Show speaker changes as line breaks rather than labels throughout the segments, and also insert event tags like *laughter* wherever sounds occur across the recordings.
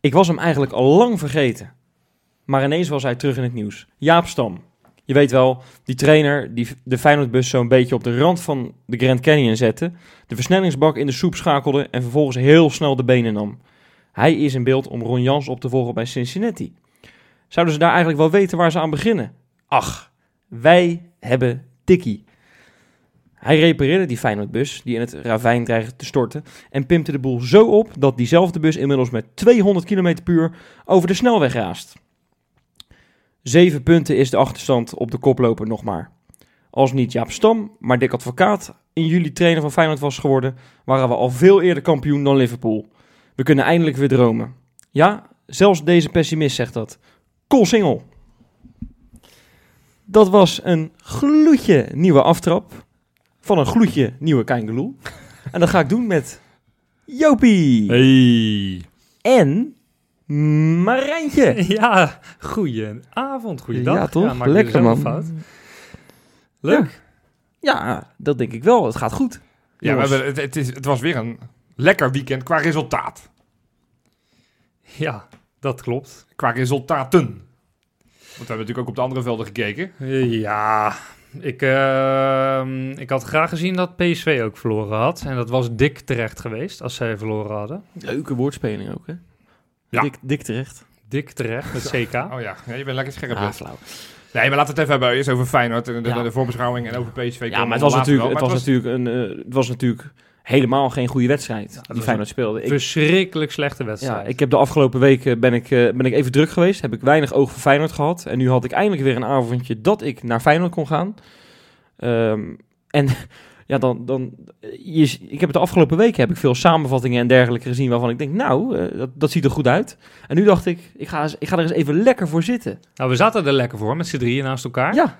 Ik was hem eigenlijk al lang vergeten. Maar ineens was hij terug in het nieuws. Jaap Stam. Je weet wel, die trainer die de Feyenoordbus zo'n beetje op de rand van de Grand Canyon zette, de versnellingsbak in de soep schakelde en vervolgens heel snel de benen nam. Hij is in beeld om Ron Jans op te volgen bij Cincinnati. Zouden ze daar eigenlijk wel weten waar ze aan beginnen? Ach, wij hebben Tikkie. Hij repareerde die Feyenoordbus, die in het ravijn dreigde te storten, en pimpte de boel zo op dat diezelfde bus inmiddels met 200 km per uur over de snelweg raast. Zeven punten is de achterstand op de koploper nog maar. Als niet Jaap Stam, maar Dick Advocaat in juli trainer van Feyenoord was geworden, waren we al veel eerder kampioen dan Liverpool. We kunnen eindelijk weer dromen. Ja, zelfs deze pessimist zegt dat. Cool single. Dat was een gloedje nieuwe aftrap van een gloedje nieuwe Keingeloel. *laughs* En dat ga ik doen met Jopie
Hey.
en Marijntje. *laughs*
Ja, goedenavond, goeiedag.
Ja, toch?
je
Lekker, man.
Fout. Leuk.
Ja, dat denk ik wel. Het gaat goed.
Ja, we hebben, het, het, is, het was weer een lekker weekend qua resultaat.
Ja, dat klopt.
Qua resultaten. Want we hebben natuurlijk ook op de andere velden gekeken.
Ja, ik, ehm, ik had graag gezien dat PSV ook verloren had. En dat was dik terecht geweest als zij verloren hadden.
Leuke woordspeling ook, hè?
Ja.
Dik, dik terecht.
Dik terecht, met CK. *laughs*
Oh ja, ja je bent lekker scherp.
Ah,
hè?
flauw.
Nee, maar laten we het even hebben eerst over Feyenoord en de,
Ja.
de, voorbeschouwing en over PSV.
Ja, maar het was, natuurlijk, het, was natuurlijk een, het was natuurlijk helemaal geen goede wedstrijd die Feyenoord speelde. Ik,
Verschrikkelijk slechte wedstrijd.
ja, ik heb de afgelopen weken ben ik, eh, ben ik even druk geweest. Heb ik weinig oog voor Feyenoord gehad. En nu had ik eindelijk weer een avondje dat ik naar Feyenoord kon gaan. Ehm, en *laughs* ja, dan, dan je, ik heb het de afgelopen weken heb ik veel samenvattingen en dergelijke gezien waarvan ik denk, nou, eh, dat, dat ziet er goed uit. En nu dacht ik, ik ga, eens- ik ga er eens even lekker voor zitten.
Nou, we zaten er lekker voor met z'n drieën naast elkaar.
Ja,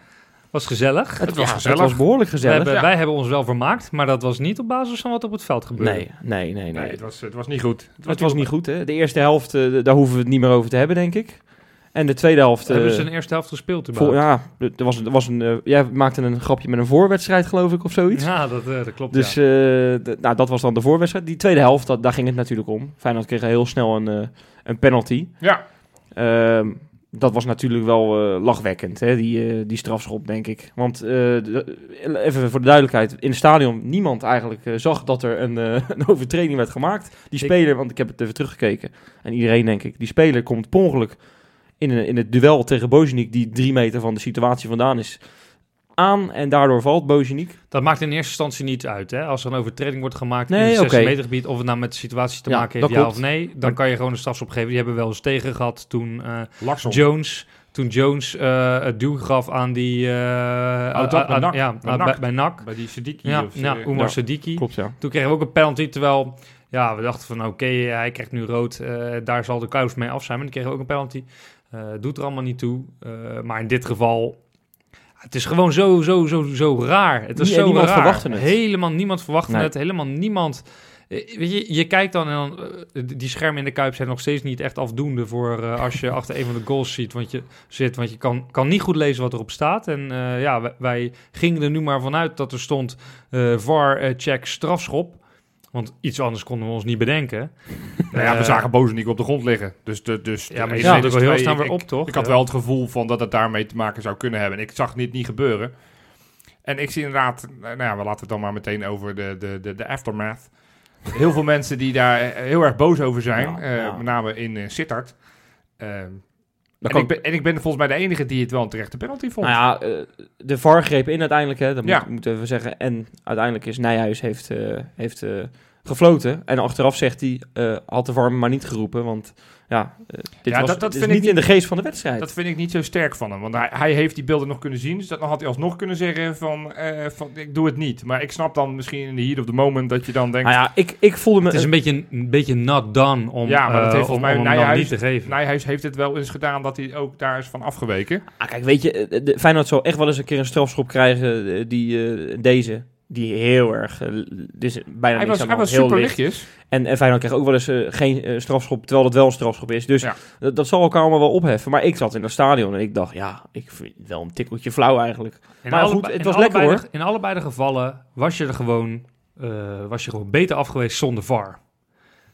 Was gezellig.
het,
was
ja,
gezellig.
Het was behoorlijk
We
gezellig.
hebben,
ja.
Wij hebben ons wel vermaakt, maar dat was niet op basis van wat op het veld gebeurde.
Nee, nee, nee, nee.
Nee, het was, het was niet goed.
Het was niet goed, hè? De eerste helft, eh, daar hoeven we het niet meer over te hebben, denk ik. En de tweede helft...
Hebben
eh,
ze een eerste helft gespeeld?
voor, ja, er was, er was een, eh, jij maakte een grapje met een voorwedstrijd, geloof ik, of zoiets.
Ja, dat, eh, dat klopt.
Dus
ja.
eh, nou, dat was dan de voorwedstrijd. Die tweede helft, dat, daar ging het natuurlijk om. Feyenoord kreeg heel snel een, eh, een penalty.
Ja,
Ehm, dat was natuurlijk wel eh, lachwekkend, hè? Die, eh, die strafschop, denk ik. Want, eh, de- even voor de duidelijkheid, in het stadion niemand eigenlijk zag dat er een, *laughs* een overtreding werd gemaakt. Die speler, want ik heb het even teruggekeken, en iedereen denk ik, die speler komt per ongeluk in, een, in het duel tegen Bozeniek, die drie meter van de situatie vandaan is, aan. En daardoor valt Bozeniek.
Dat maakt in eerste instantie niet uit. Hè? Als er een overtreding wordt gemaakt
Nee,
in het 16
oké.
meter gebied, of het nou met de situatie te
Ja,
maken heeft, ja
klopt.
of nee, dan
Maar-
kan je gewoon een strafschop geven. Die hebben we wel eens tegen gehad toen eh,
Larsson.
Jones, toen Jones eh, het duw gaf aan die... eh,
Oh, dat bij NAC.
Ja,
Bij
aan-
NAC.
bij, bij NAC.
Bij die Sidiki.
Ja,
of,
ja. Sadiki.
Klopt, ja.
Toen kregen we ook een penalty, terwijl ja, we dachten van oké, hij krijgt nu rood. eh, daar zal de kous mee af zijn. Maar die kregen ook een penalty. Eh, doet er allemaal niet toe. Eh, maar in dit geval, het is gewoon zo, zo, zo, zo raar. Het
Nie-
zo
niemand
raar.
verwachtte het.
Helemaal niemand verwachtte
Nee.
het. Helemaal niemand. eh, Weet je, je kijkt dan en dan, eh, die schermen in de Kuip zijn nog steeds niet echt afdoende voor eh, als je *laughs* achter een van de goals ziet, want je, zit. Want je kan, kan niet goed lezen wat erop staat. En ja, wij, wij gingen er nu maar vanuit dat er stond VAR check strafschop. Want iets anders konden we ons niet bedenken. *laughs*
Nou ja, we
Eh,
zagen Bozeniek op de grond liggen. Dus, de, dus
Ja, maar wel heel snel weer op, toch?
Ik had wel het gevoel van dat het daarmee te maken zou kunnen hebben. En ik zag dit niet gebeuren. En ik zie inderdaad, nou ja, we laten het dan maar meteen over de, de, de, de aftermath. Heel veel *laughs* mensen die daar eh, heel erg boos over zijn.
Ja,
eh,
ja.
Met name in uh, Sittard. Ehm,
Dat
en, ik ben, en ik ben volgens mij de enige die het wel een terechte penalty vond.
Nou ja, eh, de VAR greep in uiteindelijk, hè, dat
Ja.
moet, moet even zeggen. En uiteindelijk is Nijhuis heeft, eh, heeft eh, gefloten. En achteraf zegt hij, had de VAR maar niet geroepen, want ja, eh, dit
Ja,
was
dat- dat
dit
vind
is
ik
niet in de geest van de wedstrijd.
Dat vind ik niet zo sterk van hem. Want hij, hij heeft die beelden nog kunnen zien. Dus dat dan had hij alsnog kunnen zeggen van, eh, van ik doe het niet. Maar ik snap dan misschien in de heat of the moment dat je dan denkt...
nou ja, ik, ik voelde me...
Het is een beetje, een beetje not done om,
Ja, maar dat
eh,
heeft
om,
volgens mij
om hem dan
Nijhuis-
niet te geven.
Nijhuis heeft het wel eens gedaan dat hij ook daar is van afgeweken.
Ah, kijk, weet je, de Feyenoord zal echt wel eens een keer een strafschop krijgen, die, eh, deze, die heel erg, eh, is bijna
Hij
niks
was, hij was
heel
super
licht.
lichtjes.
En, en Feyenoord krijgt ook wel eens eh, geen eh, strafschop, terwijl het wel een strafschop is. Dus
Ja.
dat, dat zal elkaar allemaal wel opheffen. Maar ik zat in het stadion en ik dacht, ja, ik vind het wel een tikkeltje flauw eigenlijk.
In
Maar goed, het was lekker,
de- in allebei de gevallen was je er gewoon, was je gewoon beter af geweest zonder VAR.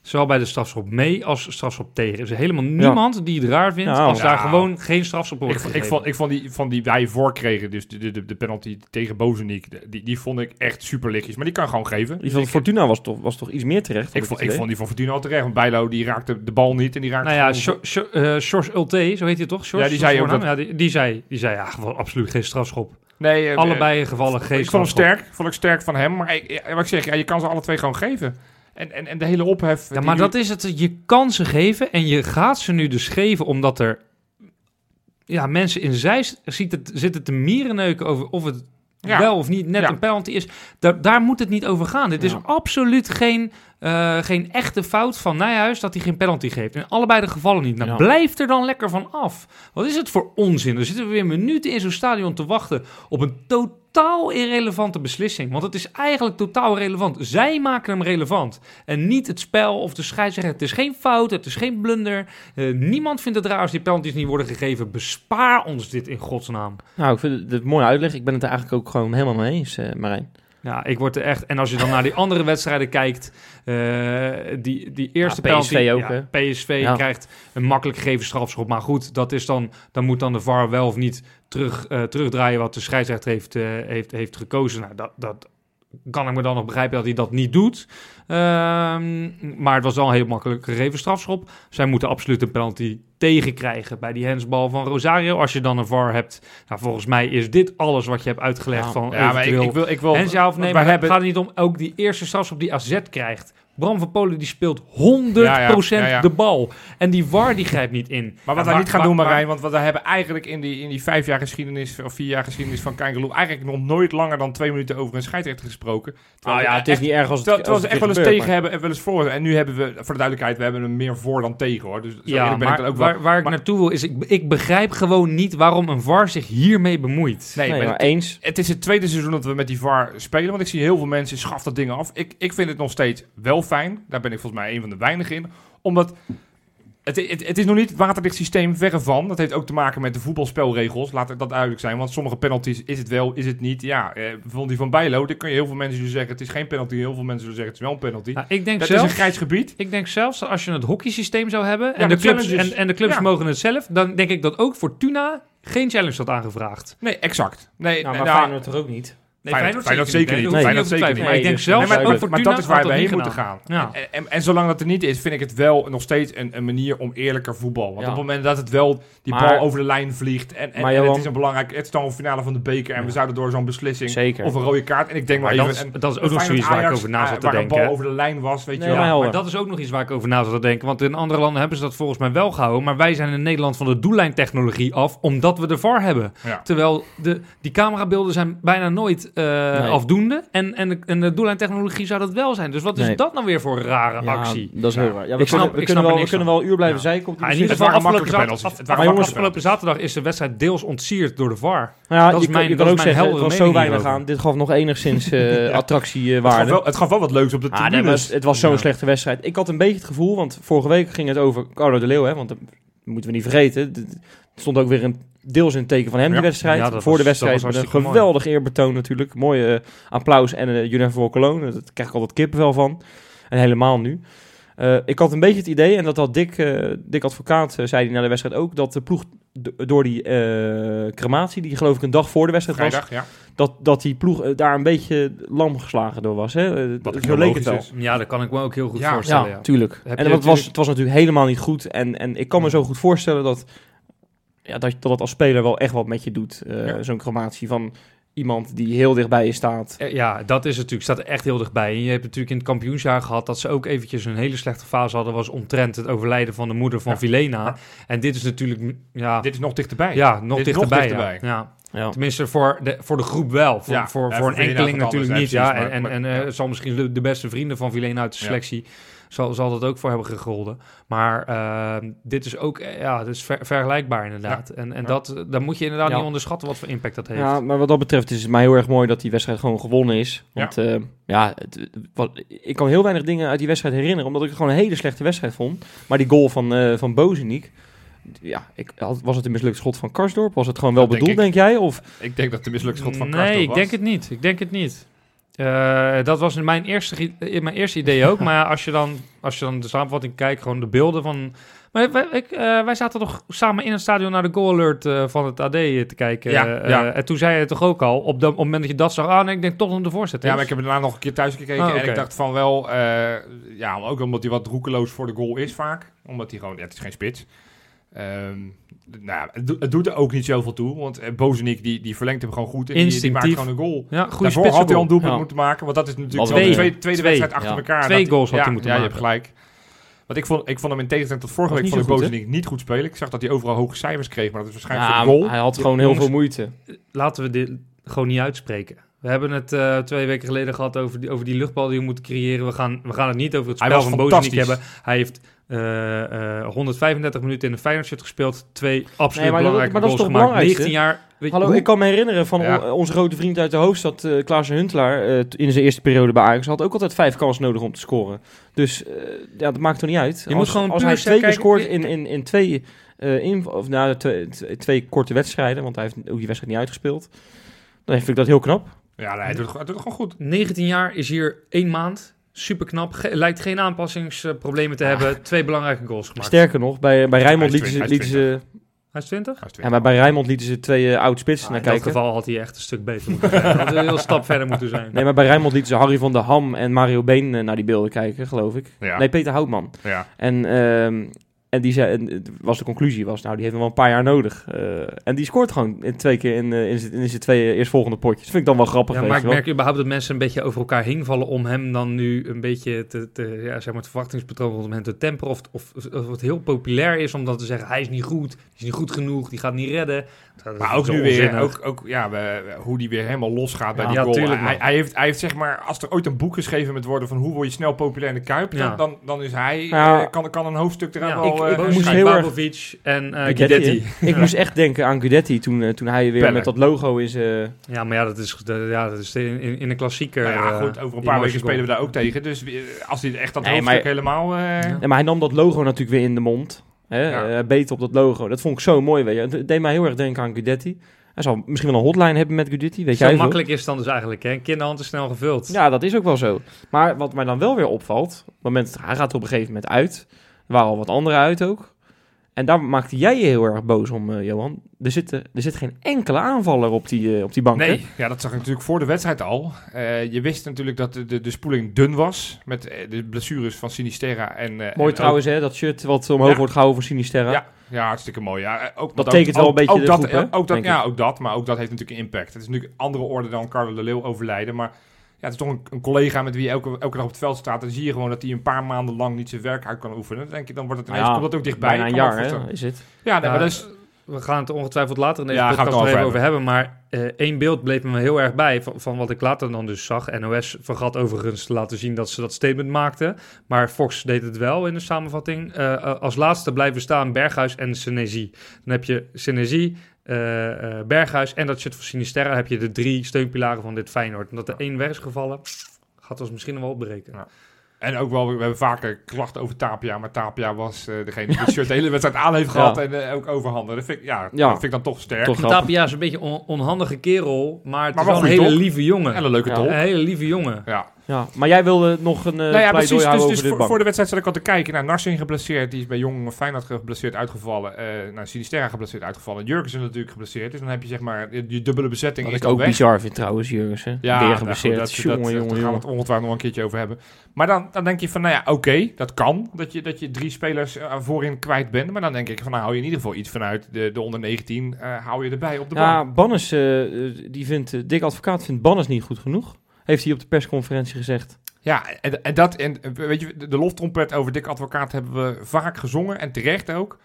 Zowel bij de strafschop mee als strafschop tegen. Er is helemaal niemand die het raar vindt
Ja,
als
ja.
daar gewoon geen strafschop wordt
Ik, vond- ik,
gegeven.
vond, ik vond die van die wij voorkregen, dus de, de, de penalty tegen Bozeniek, die, die vond ik echt super lichtjes. Maar die kan gewoon geven.
Die van Fortuna was toch, was toch iets meer terecht?
Ik vond, ik vond die van Fortuna al terecht. Want Bijlo die raakte de bal niet en die raakte
Nou ja, eh, Sjors Ulte, zo heet hij toch? Sjors,
Ja, die zei ook.
Ja, die, die zei, die zei ja, gewoon absoluut geen strafschop.
Nee, eh,
Allebei gevallen geen
ik vond hem sterk. Vond ik sterk van hem. Maar ik, ja, wat ik zeg, ja, je kan ze alle twee gewoon geven. En, en, en de hele ophef.
Ja, maar
nu-
dat is het. Je kan ze geven en je gaat ze nu dus geven omdat er ja, mensen in Zeist ziet het, zitten te mierenneuken over of het
Ja.
wel of niet net
Ja.
een penalty is. Daar, daar moet het niet over gaan. Dit is absoluut geen, eh, geen echte fout van Nijhuis dat hij geen penalty geeft. In allebei de gevallen niet. Nou,
Ja.
blijf er dan lekker van af. Wat is het voor onzin? Dan zitten we weer minuten in zo'n stadion te wachten op een totaal irrelevante beslissing. Want het is eigenlijk totaal relevant. Zij maken hem relevant. En niet het spel of de scheidsrechter. Het is geen fout, het is geen blunder. Eh, niemand vindt het raar als die penalties niet worden gegeven. Bespaar ons dit in godsnaam.
Nou, ik vind het een mooie uitleg. Ik ben het er eigenlijk ook gewoon helemaal mee eens, eh, Marijn.
Ja, ik word er echt... En als je dan naar die andere wedstrijden kijkt... eh, die, die eerste
Ja, PSV
penalty...
ook,
ja? PSV
Ja.
krijgt een makkelijk gegeven strafschop. Maar goed, dat is dan, dan moet dan de VAR wel of niet terug, eh, terugdraaien... wat de scheidsrechter heeft, eh, heeft, heeft gekozen. Nou, dat, dat kan ik me dan nog begrijpen dat hij dat niet doet. Ehm, maar het was wel een heel makkelijk gegeven strafschop. Zij moeten absoluut een penalty tegenkrijgen bij die hensbal van Rosario. Als je dan een VAR hebt... Nou, volgens mij is dit alles wat je hebt uitgelegd
Ja.
van
Ja, maar ik, wil... Ik wil
ja of nee, maar
hebben,
gaat het niet om ook die eerste strafschop die AZ krijgt. Bram van Polen die speelt 100%
Ja, ja, ja, ja.
de bal. En die VAR die grijpt niet in.
Maar wat
Ja,
wij niet gaan doen, Marijn, want we hebben eigenlijk in die, in die vijf jaar geschiedenis, of vier jaar geschiedenis van Kangaloo, eigenlijk nog nooit langer dan twee minuten over een scheidsrechter gesproken.
Nou ja, het is
echt-
niet erg als het,
Terwijl, terwijl
als
ze
het
echt wel eens tegen hebben en wel eens voor. En nu hebben we, voor de duidelijkheid, we hebben hem meer voor dan tegen hoor. Dus zo
Ja,
eerlijk ben ik
maar
dan ook wel.
waar, waar ik
maar-
naartoe wil is, ik, ik begrijp gewoon niet waarom een VAR zich hiermee bemoeit.
Nee,
Nee,
maar
maar eens.
het is het tweede seizoen dat we met die VAR spelen. Want ik zie heel veel mensen schaf dat ding af. Ik, ik vind het nog steeds wel fijn. Daar ben ik volgens mij een van de weinigen in. Omdat het, het, het is nog niet het waterdicht systeem verre van. Dat heeft ook te maken met de voetbalspelregels. Laat dat duidelijk zijn. Want sommige penalties is het wel, is het niet. Ja, eh, bijvoorbeeld die van Bijlo. Dan kun je heel veel mensen zullen zeggen het is geen penalty. Heel veel mensen zullen zeggen het is wel een penalty.
Nou, ik, denk
dat is
zelfs,
een grijs gebied.
ik denk zelfs dat als je het hockeysysteem zou hebben en,
de
de clubs, en, en de clubs
Ja.
mogen het zelf, dan denk ik dat ook Fortuna geen challenge had aangevraagd.
Nee, exact. Nee,
Nou,
nou,
maar Feyenoord toch ook niet?
Nee,
Feyenoord- Feyenoord zeker niet.
Je
Feyenoord
te
zeker
niet.
Maar ik denk
Nee,
zelfs
dus-
maar, dat is waar we
niet
heen moeten gaan.
Ja.
En, en, en zolang dat er niet is, vind ik het wel nog steeds een, een manier om eerlijker voetbal. Want
Ja.
op het moment dat het wel die
Maar-
bal over de lijn vliegt en, en,
Maar
en het is een belangrijk, het is dan een finale van de beker en we zouden door zo'n beslissing
Zeker.
of een rode kaart. En ik denk maar,
Maar
even,
dat is- dat is ook nog zoiets waar ik over na zat
eh,
te
waar een
denken,
bal over de lijn was, weet
Nee,
je wel.
maar
dat is ook nog iets waar ik over na zat te denken. Want in andere landen hebben ze dat volgens mij wel gehouden. Maar wij zijn in Nederland van de doellijntechnologie af, omdat we de VAR hebben. Terwijl de, die camerabeelden zijn bijna nooit eh,
Nee.
afdoende. En, en, de, en de doellijntechnologie zou dat wel zijn. Dus wat is
Nee.
dat nou weer voor een rare
Ja,
actie?
dat is heel raar. Ja, we
Ik snap-
kunnen, we
ik
kunnen,
snap
wel, we kunnen wel een uur blijven
Ja.
zeiken op die
Ja, in ieder geval afgelopen, zaterdag,
penalties. Het waren
af-
makkelijke
afgelopen zaterdag is de wedstrijd deels ontsierd door de VAR.
Ja,
Dat is mijn-
kan- je kan ook zeggen, het was zo weinig aan. Dit gaf nog enigszins *laughs* eh
Het gaf,
attractiewaarde.
wel, het gaf wel wat leuks op de
Ah, maar
tribunes.
het, was zo'n slechte wedstrijd. Ik had een beetje het gevoel, want vorige week ging het over Carlo de Leeuw. Hè, want moeten we niet vergeten. Er stond ook weer een deels in het teken van hem,
Ja.
die wedstrijd.
Ja,
Voor
was-
de wedstrijd met een
mooi.
geweldig eerbetoon natuurlijk. Mooie eh, applaus en een uh, voor Cologne. Daar krijg ik altijd kippenvel van. En helemaal nu. Eh, ik had een beetje het idee, en dat had Dick, eh, Dick Advocaat, eh, zei hij na de wedstrijd ook, dat de ploeg door die eh, crematie, die geloof ik een dag voor de wedstrijd was,
ja.
dat, dat die ploeg daar een beetje lam geslagen door was. Hè?
Wat
zo leek het wel.
Ja, dat kan ik me ook heel goed
Ja.
voorstellen.
Ja,
Ja.
tuurlijk.
Heb
en het was,
natuurlijk-
het was natuurlijk helemaal niet goed. En, en ik kan me zo goed voorstellen dat, ja, dat, dat als speler wel echt wat met je doet. eh,
Ja.
Zo'n crematie van iemand die heel dichtbij je staat.
Eh, Ja, dat is het natuurlijk. Staat er echt heel dichtbij. En je hebt natuurlijk in het kampioensjaar gehad dat ze ook eventjes een hele slechte fase hadden. Was omtrent het overlijden van de moeder van
Ja.
Vilena.
Ja.
En dit is natuurlijk, ja,
Dit is nog dichterbij.
ja nog
dit nog
dichterbij. Ja. Ja.
Ja.
Tenminste, voor de, voor de groep wel. Voor,
Ja.
voor,
Ja,
voor
voor
een enkeling natuurlijk niet. Ja.
precies,
En,
maar-
en,
maar-
en eh,
ja.
zal misschien de, de beste vrienden van Vilena uit de
Ja.
selectie... Zal, zal dat ook voor hebben gegolden. Maar ehm, dit is ook eh, ja, dit is ver- vergelijkbaar inderdaad. En, en
Ja.
dat, dan moet je inderdaad
Ja.
niet onderschatten wat voor impact dat heeft.
Ja, maar wat dat betreft is het mij heel erg mooi dat die wedstrijd gewoon gewonnen is. Want ja, ja het, wat, ik kan heel weinig dingen uit die wedstrijd herinneren, omdat ik het gewoon een hele slechte wedstrijd vond. Maar die goal van, eh van Bozeniek, ja, ik, was het een mislukt schot van Karsdorp? Was het gewoon wel bedoeld, denk,
ik.
jij? Of
Ik denk dat de mislukt schot van
nee,
Karsdorp
ik
was.
denk het niet. Ik denk het niet. Eh, dat was mijn eerste, mijn eerste idee ook. *laughs* maar als je, dan, als je dan de samenvatting kijkt, gewoon de beelden van... Maar wij, ik, eh, wij zaten toch samen in het stadion naar de goal alert eh, van het AD te kijken.
Ja, ja.
en toen zei je toch ook al, op, de, op het moment dat je dat zag... Ah, nee, ik denk toch dat de voorzet.
Ja, maar ik heb daarna nog een keer thuis gekeken
Ah,
en ik dacht van wel, ja, ook omdat hij wat roekeloos voor de goal is vaak. Omdat hij gewoon, ja, het is geen spits. Ehm, nou, het, doet- het doet er ook niet zoveel toe, want eh, Bozenik die, die verlengt hem gewoon goed en die, die maakt gewoon een goal.
Ja, goede
Daarvoor
spits.
had hij al een doelpunt
Ja.
moeten maken, want dat is natuurlijk wel de
twee.
tweede, tweede
Twee.
wedstrijd achter
Ja.
elkaar.
Twee
dat-
goals had
ja,
hij moeten
ja,
maken.
je hebt gelijk. Want ik vond, ik vond hem in tegenstelling tot vorige week
zo goed,
Bozenik niet goed spelen. Ik zag dat hij overal hoge cijfers kreeg, maar dat is waarschijnlijk
Ja,
voor de goal.
hij had gewoon heel veel moeite.
Laten we dit gewoon niet uitspreken. We hebben het eh, twee weken geleden gehad over die, over die luchtbal die we moeten creëren. We gaan, we gaan het niet over het spel van Bozenik hebben. Hij heeft eh, eh, 135 minuten in de Feyenoord gespeeld. Twee absoluut
Nee,
belangrijke
maar dat is
goals
toch
gemaakt.
belangrijkste?
19 jaar. Weet je,
Hallo,
hoe-
ik kan me herinneren van
Ja.
on- onze grote vriend uit de hoofdstad, eh Klaas Huntelaar, eh, in zijn eerste periode bij Ajax, had ook altijd vijf kansen nodig om te scoren. Dus eh, ja, dat maakt toch niet uit.
Je
als
moet gewoon
als hij twee keer
kijken-
scoort in, in, in twee, eh, in, of, nou, twee, twee- twee korte wedstrijden, want hij heeft ook die wedstrijd niet uitgespeeld, dan vind ik dat heel knap.
Ja, nee, hij doet, het- hij doet het gewoon goed.
19 jaar is hier één maand. Super knap. lijkt geen aanpassingsproblemen te
Ah.
hebben. Twee belangrijke goals gemaakt.
Sterker nog, bij, bij Rijnmond lieten ze, lieten
hij is
ze,
Hij is 20?
Hij is
ja, maar bij Rijnmond lieten ze twee eh, oud spitsen
Ah,
naar
in dat
kijken.
geval had hij echt een stuk beter moeten zijn. Had een heel stap verder moeten zijn.
Nee, maar bij Rijnmond lieten ze Harry van der Ham en Mario Been eh, naar die beelden kijken, geloof ik.
Ja.
Nee, Peter Houtman.
Ja.
En, ehm, en die zei, en het was de conclusie was, nou, die heeft nog wel een paar jaar nodig. Eh, en die scoort gewoon in twee keer in, eh, in, zijn- in zijn twee eerstvolgende potjes. Dat vind ik dan wel grappig.
Ja, maar ik
wel.
merk überhaupt dat mensen een beetje over elkaar heen vallen om hem dan nu een beetje te, te ja, zeg maar het verwachtingspatroon rondom hem te temperen. Of, of, of het heel populair is om dan te zeggen, hij is niet goed, hij is niet goed genoeg, die gaat niet redden. Dat is
Maar ook nu weer, ook, ook ja, we- hoe die weer helemaal losgaat bij
Ja,
die
ja,
goal.
tuurlijk,
hij, hij, heeft, hij heeft zeg maar, als er ooit een boek geschreven met worden van hoe word je snel populair in de Kuip,
Ja.
dan, dan, dan is hij,
Ja.
eh, kan, kan een hoofdstuk eraan
Ja,
wel...
ik,
eh,
ik
moest
moest
heel erg-
Babovic en eh
hè? Ik moest echt denken aan Guidetti toen, toen hij weer met dat logo in zijn...
Ja, maar ja, dat is, de, ja, dat is in, in, in een klassieker.
nou ja, goed, over een paar weken spelen we daar ook tegen. Dus als hij echt dat
Nee,
hoofdstuk
maar-
helemaal... eh,
Ja.
Ja, maar hij nam dat logo natuurlijk weer in de mond. Hè?
Ja.
Eh, beet op dat logo. Dat vond ik zo mooi, weet je. Het deed mij heel erg denken aan Guidetti. Hij zal misschien wel een hotline hebben met Guidetti, weet
Zo
jij
makkelijk is het dan dus eigenlijk, hè? Kinderhand is snel gevuld.
Ja, dat is ook wel zo. Maar wat mij dan wel weer opvalt, op het moment, hij gaat er op een gegeven moment uit. Er waren al wat anderen uit ook. En daar maakte jij je heel erg boos om, eh, Johan. Er zit, er zit geen enkele aanvaller op die, eh, op die bank. hè?
Nee, ja, dat zag ik natuurlijk voor de wedstrijd al. Eh, je wist natuurlijk dat de, de, de spoeling dun was. Met de blessures van Sinisterra. En,
Mooi
en
trouwens, hè, dat shirt wat omhoog
Ja.
wordt gehouden voor Sinisterra.
Ja, ja, hartstikke mooi. Ja, ook,
Dat
ook-
tekent wel een beetje
ook
de
dat,
groep, hè,
ja, ook dat, ja,
ik.
ook dat. Maar ook dat heeft natuurlijk impact. Het is natuurlijk andere orde dan Carlo de Leeuw overlijden. Maar ja, het is toch een, een collega met wie je elke, elke dag op het veld staat. Dan zie je gewoon dat hij een paar maanden lang niet zijn werk uit kan oefenen. Dan denk je, dan wordt het ineens,
Ja,
komt dat ook dichtbij.
Bijna een jaar, hè, is het.
Ja, nee,
Ja,
maar is...
We gaan het ongetwijfeld later in deze
Ja,
podcast nog even
over
over hebben. Maar eh, één beeld bleef me heel erg bij van, van wat ik later dan dus zag. NOS vergat overigens te laten zien dat ze dat statement maakten. Maar Fox deed het wel in de samenvatting. Eh, eh, als laatste blijven staan Berghuis en Senesi. Dan heb je Senesi, Berghuis en dat shirt van Sinisterra. Heb je de drie steunpilaren van dit Feyenoord. En dat er één weg is gevallen, gaat ons misschien nog wel opbreken.
Ja. En ook wel, we hebben vaker klachten over Tapia. Maar Tapia was eh, degene die het shirt de hele wedstrijd aan heeft gehad.
Ja.
En eh, ook overhanden. Dat vind ik, ja,
Ja.
dat vind ik dan toch sterk.
Toch.
Tapia is een beetje een on- onhandige kerel, maar het
Maar
is
wel
een hele lieve jongen.
En een leuke
Ja.
tol.
Een hele lieve jongen.
Ja.
Ja, maar jij wilde nog een uh,
nou ja, precies. Dus, dus voor, de wedstrijd zat ik al te kijken. naar Narsing geblesseerd. Die is bij Jong Feyenoord geblesseerd uitgevallen. eh nou, Sinisterra geblesseerd uitgevallen. Jurgensen natuurlijk geblesseerd. Dus dan heb je zeg maar je, dubbele bezetting
Wat
is
ik ook
weg.
bizar vind trouwens, Jurgensen.
Ja,
Weer
nou goed, dat,
jongen,
dat,
jongen,
daar gaan we het ongetwijfeld nog een keertje over hebben. Maar dan, dan denk je van, nou ja, oké, dat kan. Dat je, dat je drie spelers eh, voorin kwijt bent. Maar dan denk ik van, nou hou je in ieder geval iets vanuit de, de onder 19. eh, hou je erbij op de bank.
Ja, Bannes, eh, eh, die vindt, eh, Dick Advocaat vindt Bannes niet goed genoeg. Heeft hij op de persconferentie gezegd.
Ja, en, en dat, en weet je, de, loftrompet over Dick Advocaat hebben we vaak gezongen en terecht ook.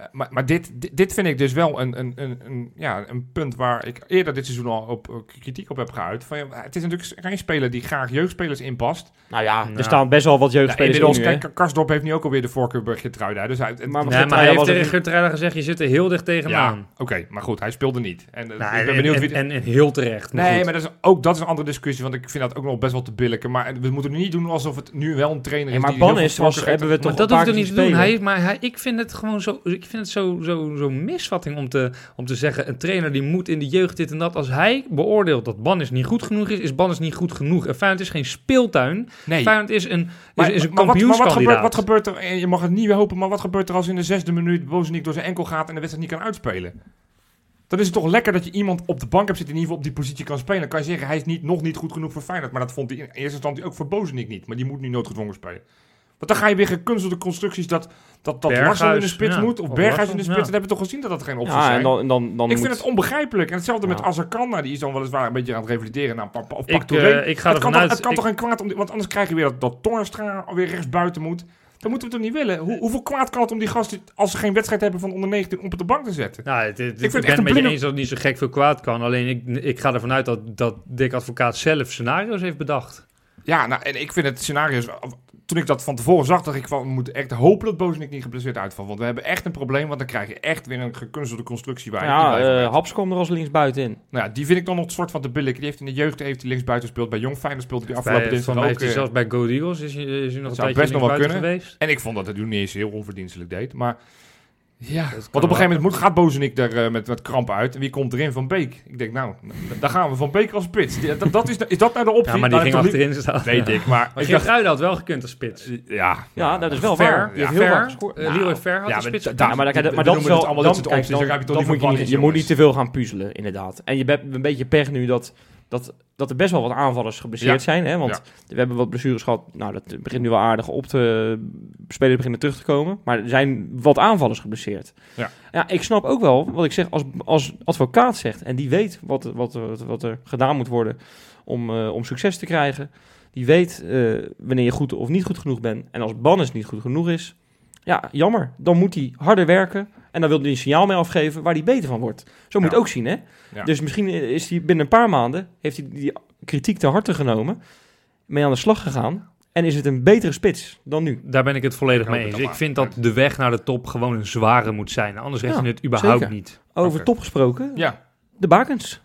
Eh, maar maar dit, dit, dit vind ik dus wel een, een, een, een, ja, een punt waar ik eerder dit seizoen al op, op kritiek op heb geuit. Van, ja, het is natuurlijk geen speler die graag jeugdspelers inpast.
Nou ja,
Nou.
er staan best wel wat
Ja,
jeugdspelers in
kijk, Karsdorp heeft nu ook alweer de voorkeur bij Geertruida. Dus hij,
Maar
Nee,
Geert
maar hij heeft tegen Ruijden gezegd, je zit er heel dicht
ja,
tegenaan.
oké, maar goed, hij speelde niet. En, eh,
Nou,
ik ben
en,
benieuwd
en,
wie...
en, en heel terecht. Maar
nee,
goed.
maar dat is, ook dat is een andere discussie, want ik vind dat ook nog best wel te billijken. Maar we moeten nu niet doen alsof het nu wel een trainer is
maar
veel
was,
voorkeur
hebben we toch
Maar
een
dat hoeft er niet te doen. Hij, maar hij, ik vind het gewoon zo. Ik vind het zo, zo, zo misvatting om te, om te zeggen... een trainer die moet in de jeugd dit en dat. Als hij beoordeelt dat Bannis niet goed genoeg is... is Bannis niet goed genoeg. En Feyenoord is geen speeltuin.
Nee.
Feyenoord is een, is,
Maar,
is een
maar, wat, maar wat, gebeurt,
kampioenskandidaat.
wat gebeurt er, en je mag het niet weer hopen, maar wat gebeurt er als in de zesde minuut Bozeniek door zijn enkel gaat en de wedstrijd niet kan uitspelen? Dan is het toch lekker dat je iemand op de bank hebt zitten, in ieder geval op die positie kan spelen. Dan kan je zeggen, hij is niet, nog niet goed genoeg voor Feyenoord. Maar dat vond hij in eerste instantie ook voor Bozeniek niet. Maar die moet nu noodgedwongen spelen. Want dan ga je weer gekunstelde constructies dat, dat, dat in de spits
ja.
moet. Of
Of
Berghuis in de spits.
ja.
Dat hebben we toch gezien dat dat geen opties
Ja,
zijn.
en dan, en dan, dan
ik
moet...
vind het onbegrijpelijk. En hetzelfde met
Ja.
Azarkan. Nou, die is dan weliswaar een beetje aan het revalideren. Nou, pa- pa- of
Ik, eh, ik ga
het,
ervan
kan toch,
uit...
het kan
ik-
toch geen kwaad om... die- Want anders krijg je weer dat, dat Toornstra weer rechtsbuiten moet. Dat moeten we toch niet willen? Hoe, hoeveel kwaad kan het om die gasten, als ze geen wedstrijd hebben van onder 19, op de bank te zetten?
Nou, het, het-
vind het
ik
echt
ben
een
het met je
blinde-
eens dat het niet zo gek veel kwaad kan. Alleen ik, ik ga ervan uit dat, dat Dick Advocaat zelf scenario's heeft bedacht.
Ja, nou, en ik vind het scenario... Toen ik dat van tevoren zag, dacht ik van... We moeten echt hopen dat Bozenik niet geblesseerd uitvalt. Want we hebben echt een probleem. Want dan krijg je echt weer een gekunstelde constructie bij.
Ja, eh Haps kwam er als linksbuiten in.
Nou ja, die vind ik dan nog een soort van de billik. Die heeft in de jeugd heeft hij linksbuiten gespeeld. Bij Jong Feyenoord speelde hij afgelopen dinsdag ook.
hij
eh,
zelfs bij Go Eagles is hij, is hij nog een
zou
tijdje
best nog wel kunnen.
geweest.
En ik vond dat het toen niet eens heel onverdienstelijk deed. Maar ja, want op een gegeven moment moet, gaat Bozenik er eh, met, met kramp uit. En wie komt erin? Van Beek. Ik denk, nou, daar gaan we. Van Beek als spits. Die- Dat, dat is, is dat nou de optie?
Ja, maar die
Nou,
ging
toch niet-
achterin staan.
Weet ik, maar...
Maar
ik dacht,
had wel gekund als spits.
ja,
Ja, dat is wel
Ver,
waar. Die
ja, Ver, Leroy Ver had
ja, maar
spits.
da-
maar, dat,
we
maar dat is wel...
het allemaal
Dan,
dit soort
kijk,
opties,
dan,
dan heb je
dan
niet
moet je, niet,
Bannis,
je moet niet
jongens.
te veel gaan puzzelen, inderdaad. En je hebt een beetje pech nu dat, dat, dat er best wel wat aanvallers geblesseerd
Ja.
zijn. Hè? Want we hebben wat blessures gehad. Nou, dat begint nu wel aardig op te... Spelers beginnen terug te komen. Maar er zijn wat aanvallers geblesseerd.
Ja.
ja, ik snap ook wel wat ik zeg als, als advocaat zegt. En die weet wat, wat, wat, wat er gedaan moet worden om, eh, om succes te krijgen. Die weet eh, wanneer je goed of niet goed genoeg bent. En als Bannes niet goed genoeg is, ja, jammer. Dan moet hij harder werken. En dan wil hij een signaal mee afgeven waar hij beter van wordt. Zo moet je
Ja.
het ook zien, hè?
Ja.
Dus misschien is hij binnen een paar maanden... heeft hij die kritiek te harte genomen... mee aan de slag gegaan... en is het een betere spits dan nu.
Daar ben ik het volledig mee eens. Ik vind dat de weg naar de top gewoon een zware moet zijn. Anders red
Ja,
je het überhaupt
zeker.
niet.
Over top gesproken,
Ja,
de bakens.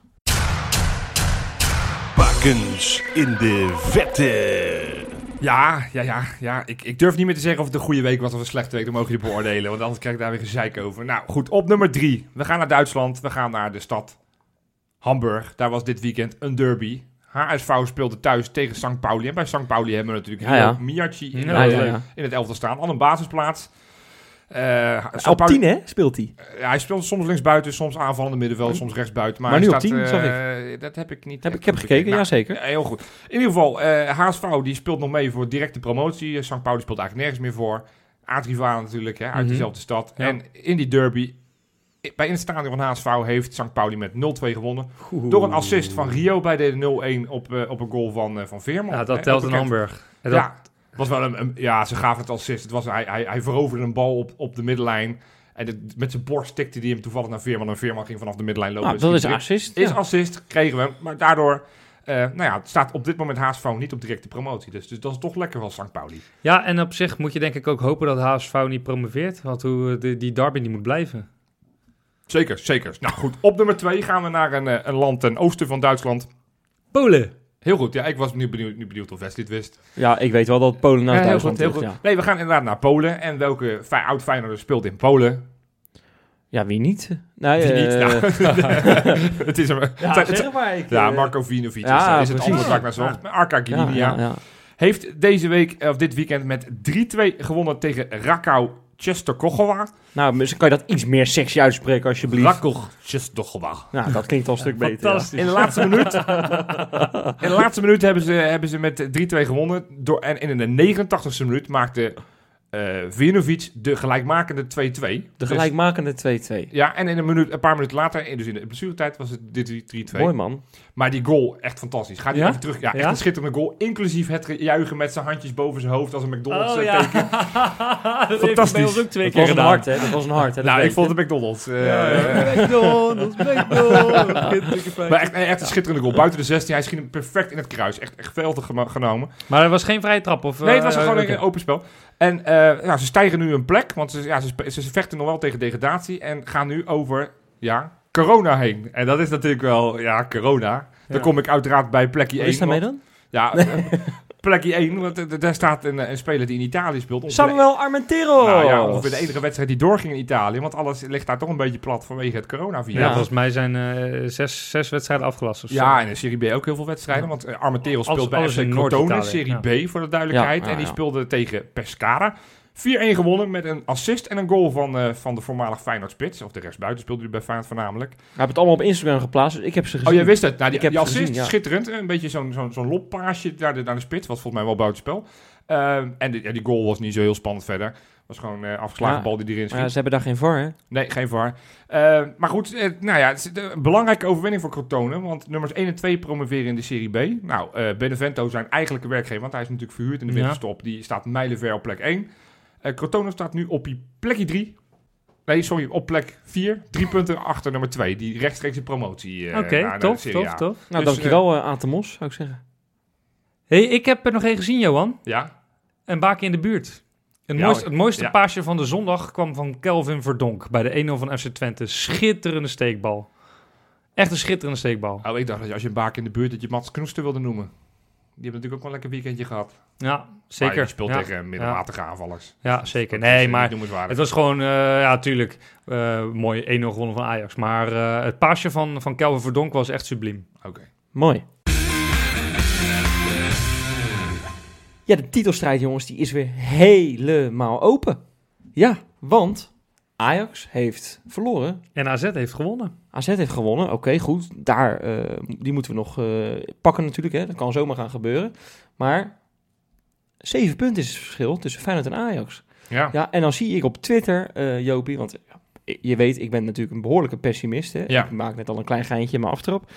Bakens in de vette.
Ja, ja, ja. ja. Ik, ik durf niet meer te zeggen of het een goede week was of een slechte week. Dan mogen jullie beoordelen, want anders krijg ik daar weer gezeik over. Nou, goed. Op nummer drie. We gaan naar Duitsland. We gaan naar de stad Hamburg. Daar was dit weekend een derby. HSV speelde thuis tegen St. Pauli. En bij St. Pauli hebben we natuurlijk
Ja, ja.
Miyachi in,
ja.
in het elftal staan. Al een basisplaats. Eh.
Op
Pauli-
10, hè, speelt hij.
Ja, hij speelt soms linksbuiten, soms aanvallende middenveld, soms rechtsbuiten. Maar,
nu op
staat,
10, zag
eh, Dat heb ik niet.
Heb, ik heb gekeken,
Nou,
ja zeker.
ja, heel goed. In ieder geval, eh HSV die speelt nog mee voor directe promotie. Eh, St. Pauli speelt eigenlijk nergens meer voor. Aardrivalen natuurlijk, hè, uit
Mhm.
dezelfde stad.
Ja.
En in die derby, bij in het stadion van HSV heeft St. Pauli met 0-2 gewonnen. Door een assist van Rio bij de 0-1 op, eh, op een goal van, eh, van Veerman.
Ja, dat
Hè,
telt in. Hamburg. Dat-
Ja, was wel een, een- ja, ze gaven het assist. Het was, hij, hij, hij veroverde een bal op, op de middenlijn. En het- met zijn borst tikte hij hem toevallig naar Veerman. En Veerman ging vanaf de middenlijn lopen.
Nou,
en
dat is assist.
is
ja.
assist, kregen we hem. Maar daardoor, eh, nou ja, het staat op dit moment HSV niet op directe promotie. Dus, dus dat is toch lekker van St. Pauli.
Ja, en op zich moet je denk ik ook hopen dat HSV niet promoveert. Want hoe, eh, die, die derby die moet blijven.
Zeker, zeker. Nou goed, op nummer twee gaan we naar een, eh, een land ten oosten van Duitsland.
Polen.
Heel goed, ja, ik was nu benieuwd, nu benieuwd of Wesley het wist.
Ja, ik weet wel dat Polen naar
heel
Duitsland
goed, heel goed.
ja.
Nee, we gaan inderdaad naar Polen. En welke oud Feyenoorder speelt in Polen?
Ja, wie niet? Nee,
Wie niet?
eh,
Nou, *laughs* *laughs* het is
ja,
het- het-
zeg maar. Ik,
ja,
eh,
Marco Vinovic
ja,
is, het antwoord waar ik naar zocht. Maar Arka
ja,
Gdynia
ja, ja.
heeft deze week, of dit weekend, met 3-2 gewonnen tegen Rakau Czestochowa.
Nou, misschien kan je dat iets meer sexy uitspreken, alsjeblieft.
Rakau Czestochowa.
Nou, dat klinkt al een stuk beter. ja.
Fantastisch.
In de laatste minuut, *laughs* in de laatste minuut hebben, ze, hebben ze met 3-2 gewonnen. Door, en in de 89ste minuut maakte eh Vinovic de gelijkmakende 2-2.
De
Dus-
gelijkmakende 2-2.
ja, en in een, minuut, een paar minuten later, dus in de blessuretijd, was het dit 3-2.
Mooi man.
Maar die goal, echt fantastisch. Ga die
Ja?
even terug. Ja, echt
Ja?
een schitterende goal. Inclusief het juichen met zijn handjes boven zijn hoofd als een McDonald's
Oh
eh,
ja,
teken. *laughs* Fantastisch.
ons ook twee
Dat
keer
was een
gedaan.
hart, hè? Dat was een hart, hè? Dat
Nou, ik vond het McDonald's. eh, *laughs*
McDonald's, McDonald's.
Maar echt, echt een schitterende goal. Buiten de 16. Hij schiet hem perfect in het kruis. Echt, echt geweldig gema- genomen.
Maar er was geen vrije trap? Of,
Nee, het was
eh,
gewoon een open spel. En eh, ja, ze stijgen nu een plek. Want ze, ja, ze, ze vechten nog wel tegen degradatie. En gaan nu over ja, corona heen. En dat is natuurlijk wel, ja, corona. Dan kom ik uiteraard bij plekje
Wat
1.
is daarmee dan?
Ja, *laughs* eh, plekje 1. Want eh, daar staat een, eh, een speler die in Italië speelt.
Samuel Armentero.
Nou ja, ongeveer de enige wedstrijd die doorging in Italië. Want alles ligt daar toch een beetje plat vanwege het coronavirus.
Ja, volgens mij zijn eh, zes, zes wedstrijden afgelast. of zo.
Ja, en in Serie B ook heel veel wedstrijden.
Ja.
Want Armentero speelt bij FC Crotone,
Noord-Italië,
Serie B voor de duidelijkheid.
Ja, ja,
en die
ja.
speelde tegen Pescara. 4-1 gewonnen met een assist en een goal van, eh, van de voormalig Feyenoord spits. Of de rechtsbuiten speelde hij bij Feyenoord voornamelijk.
Hij heeft het allemaal op Instagram geplaatst, dus ik heb ze gezien.
Oh, jij wist het. Nou, die,
Ik heb
die assist,
gezien, ja.
schitterend. Een beetje zo'n zo'n zo'n loppaasje naar de, naar de spits. Was volgens mij wel buitenspel. Ehm en die, ja, die goal was niet zo heel spannend verder. was gewoon een afgeslagen
Ja.
bal die erin schiet.
ja, ze hebben daar geen VAR, hè?
Nee, geen VAR. Eh, maar goed, eh, nou ja, het is een belangrijke overwinning voor Crotone. Want nummers 1 en 2 promoveren in de Serie B. Nou, eh Benevento zijn eigenlijke werkgever, want hij is natuurlijk verhuurd in de
Ja.
winterstop. Die staat mijlenver op plek 1. Eh Crotone staat nu op die plekje 3. Nee, sorry, op plek 4. Drie punten achter nummer 2. Die rechtstreeks in promotie eh,
Oké,
naar, naar
tof, tof, tof.
Nou,
Dus,
dankjewel, eh Atemos, zou ik zeggen.
hey, ik heb er nog één gezien, Johan.
Ja,
Een baken in de buurt. Het
Ja,
mooiste, het mooiste
ja.
paasje van de zondag kwam van Kelvin Verdonk bij de 1-0 van FC Twente. Schitterende steekbal. Echt een schitterende steekbal.
oh, ik dacht dat je als je een baak in de buurt dat je Mats Knoester wilde noemen. Die hebben natuurlijk ook wel een lekker weekendje gehad.
Ja,
Maar
zeker.
je speelt
ja.
tegen middelmatige aanvallers.
Ja, zeker.
Dat is,
Nee, maar het was gewoon, eh, ja, tuurlijk, eh, mooi 1-0 gewonnen van Ajax. Maar eh, het paasje van, van Kelvin Verdonk was echt subliem.
Oké.
Mooi. Ja, de titelstrijd, jongens, die is weer helemaal open. Ja, want Ajax heeft verloren.
En AZ heeft gewonnen.
AZ heeft gewonnen. Oké, goed. Daar, eh, die moeten we nog eh, pakken natuurlijk. Hè. Dat kan zomaar gaan gebeuren. Maar zeven punten is het verschil tussen Feyenoord en Ajax.
Ja.
Ja, en dan zie ik op Twitter, eh Jopie, want je weet, ik ben natuurlijk een behoorlijke pessimist. Hè?
Ja.
Ik maak net al een klein geintje in mijn aftrap.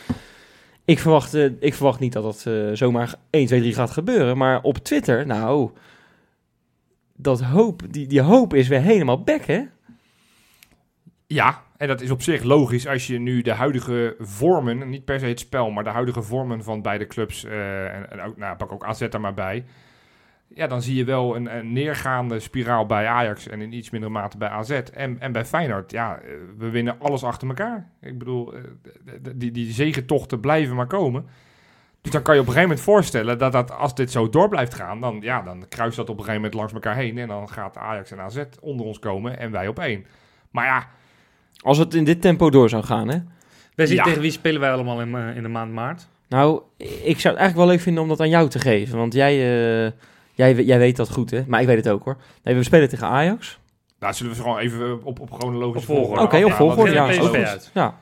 Ik verwacht, ik verwacht niet dat dat zomaar 1, 2, 3 gaat gebeuren. Maar op Twitter, nou, dat hoop, die, die hoop is weer helemaal back, hè?
Ja, en dat is op zich logisch als je nu de huidige vormen, niet per se het spel, maar de huidige vormen van beide clubs, eh, en, ook, nou, pak ook AZ er maar bij. Ja, dan zie je wel een, neergaande spiraal bij Ajax en in iets mindere mate bij AZ. En, en bij Feyenoord, ja, eh, we winnen alles achter elkaar. Ik bedoel, eh, die, die zegentochten blijven maar komen. Dus dan kan je op een gegeven moment voorstellen dat, dat als dit zo door blijft gaan, dan, ja, dan kruist dat op een gegeven moment langs elkaar heen. En dan gaat Ajax en AZ onder ons komen en wij op één. Maar ja,
Als het in dit tempo door zou gaan, hè?
Wij zien
Ja.
tegen wie spelen wij allemaal in, eh, in de maand maart?
Nou, ik zou het eigenlijk wel leuk vinden om dat aan jou te geven. Want jij, eh, jij, jij weet dat goed, hè? Maar ik weet het ook, hoor. Nee, we spelen tegen Ajax.
Nou, zullen we gewoon even op, op chronologische
Op volgorde.
Oké, op
Ja,
volgorde. Ja,
we
is ook
PSV uit.
Ja,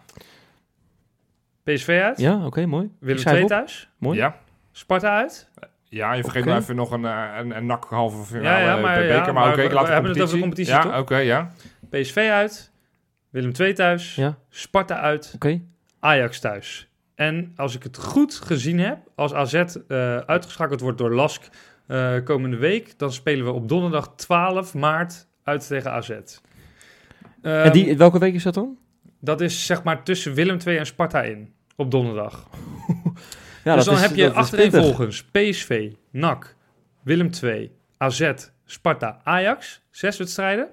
PSV uit.
ja oké, mooi.
Willem
schrijf
2
op.
thuis.
Mooi.
Ja,
Sparta uit.
ja, je vergeet nou even nog een, eh, een, een nak halve finale
Ja, ja, maar
bij
ja,
beker. Maar,
maar
oké, ik
we-
laat
we
de
hebben het over
competitie.
competitie,
Ja, oké, ja.
PSV uit. Willem 2 thuis.
Ja.
Sparta uit.
Oké.
Ajax thuis. En als ik het goed gezien heb, als AZ eh, uitgeschakeld wordt door Lask eh, komende week, dan spelen we op donderdag 12 maart uit tegen AZ.
En
Ehm,
die, welke week is dat dan?
Dat is zeg maar tussen Willem 2 en Sparta in, op donderdag. *laughs*
Ja,
dus dan
is-
heb je achtereenvolgens PSV, NAC, Willem 2, AZ, Sparta, Ajax. Zes wedstrijden.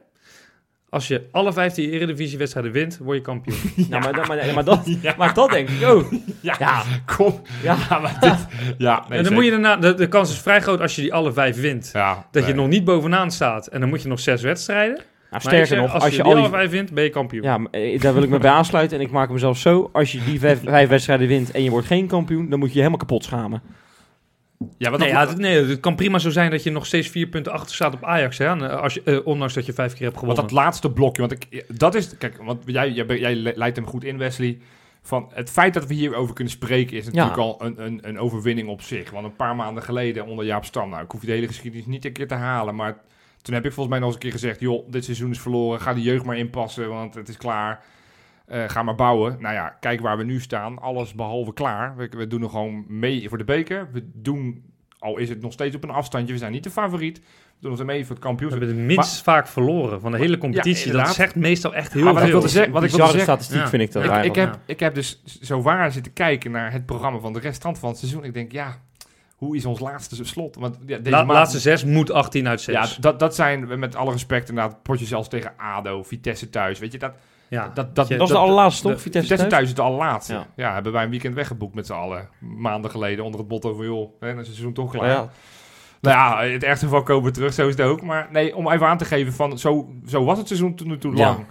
Als je alle 15 Eredivisie-wedstrijden wint, word je kampioen. *laughs*
Ja, maar, dat- maar, maar, dat, maar dat denk ik ook. *laughs*
Ja,
Ja,
kom.
ja. *laughs*
Maar dit... Ja, nee,
en dan moet je daarna, de, de kans is vrij groot als je die alle vijf wint,
Ja,
dat je nog niet bovenaan staat. En dan moet je nog zes wedstrijden.
Nou,
Maar
sterker
zeg,
nog,
als,
als
je,
je
die
al
alle vijf wint, ben je kampioen.
Ja, maar, eh, daar wil ik me bij aansluiten. En ik maak hem zelfs zo. Als je die vijf, vijf wedstrijden wint en je wordt geen kampioen, dan moet je je helemaal kapot schamen.
Ja, wat
Nee, ja, het, nee, het kan prima zo zijn dat je nog steeds vier punten achter staat op Ajax. Hè? Eh, Als je, eh, ondanks dat je vijf keer hebt
Want
gewonnen.
dat laatste blokje, want ik, dat is, kijk, want jij, jij, jij leidt hem goed in, Wesley. Van het feit dat we hierover kunnen spreken is natuurlijk
Ja.
al een, een, een overwinning op zich. Want een paar maanden geleden onder Jaap Stam, nou, ik hoef je de hele geschiedenis niet een keer te halen, maar toen heb ik volgens mij nog eens een keer gezegd, joh, dit seizoen is verloren, ga de jeugd maar inpassen, want het is klaar. Eh, ga maar bouwen. Nou ja, kijk waar we nu staan. Alles behalve klaar. We, we doen nog gewoon mee voor de beker. We doen, al is het nog steeds op een afstandje, we zijn niet de favoriet. We doen ons mee voor het
We
kampioenschap.
hebben het minst vaak verloren van de hele competitie. dat
inderdaad.
zegt meestal echt heel
Maar wat ik
veel.
wilde zeggen- wat ik wilde
Bizarre
zeggen-
statistiek
Ja.
vind ik dat
Ik-
Ik, ik,
eigenlijk.
heb, ik heb dus zo waar zitten kijken naar het programma van de restant van het seizoen. Ik denk, ja, hoe is ons laatste slot? Want ja, deze
La-
maand-
laatste zes moet 18 uit 6.
ja, dat, dat zijn met alle respect inderdaad potjes zelfs tegen ADO, Vitesse thuis. Weet je, dat,
ja.
dat, dat,
Je-
Dat was de allerlaatste, toch? Vitesse
Vitesse
thuis?
thuis is het allerlaatste. Ja.
Ja.
hebben wij een weekend weggeboekt met z'n allen. Maanden geleden onder het motto van, joh, hè, dan is het seizoen toch klaar.
Ja,
Nou ja, het ergste geval komen we terug, zo is het ook. Maar nee, om even aan te geven van, zo, zo was het seizoen toen, toen
Ja.
lang.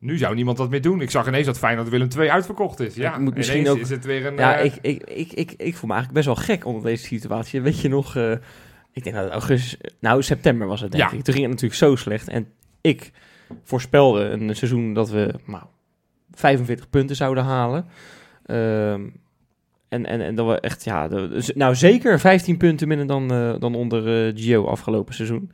Nu zou niemand dat meer doen. Ik zag ineens dat Feyenoord Willem 2 uitverkocht is. Ja,
Ik moet misschien ook-
is het weer een...
Ja,
eh,
ik, ik, ik, ik, ik voel me eigenlijk best wel gek onder deze situatie. Weet je nog, eh, ik denk dat het augustus, nou september was het denk
Ja.
ik. Toen ging het natuurlijk zo slecht. En ik voorspelde een seizoen dat we nou, 45 punten zouden halen. Ehm, en, en, en dat we echt, ja, de- nou zeker 15 punten minder dan, eh, dan onder eh, Gio afgelopen seizoen.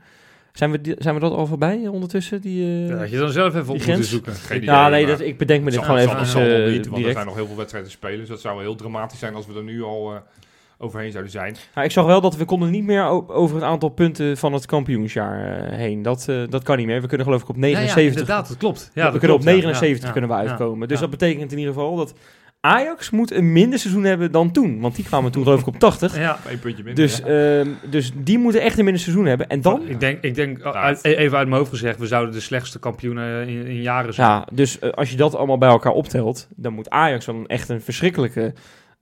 Zijn we, die- zijn we dat al voorbij ondertussen? Die, eh,
Dat had je dan zelf even op
grens?
zoeken.
geen idee,
ja, nee, dat, ik bedenk me dit gewoon even
zal niet, want er zijn nog heel veel wedstrijden te spelen. Dus dat zou heel dramatisch zijn als we er nu al overheen zouden zijn.
Nou, ik zag wel dat we konden niet meer over het aantal punten van het kampioensjaar eh, heen. Dat, eh, dat kan niet meer. We kunnen geloof ik op 79.
Ja, ja, inderdaad, dat klopt. Ja,
we
dat
kunnen op
klopt, ja.
79
Ja,
kunnen we
ja,
uitkomen. Dus
ja.
dat betekent in ieder geval dat Ajax moet een minder seizoen hebben dan toen. Want die kwamen toen geloof ik op 80.
Ja,
Eén puntje minder.
Dus,
ja.
ehm, dus die moeten echt een minder seizoen hebben. En dan...
Ik denk, ik denk
Nou,
uit- even uit mijn hoofd gezegd, we zouden de slechtste kampioenen in, in jaren zijn.
Ja, dus eh, als je dat allemaal bij elkaar optelt, dan moet Ajax dan echt een verschrikkelijke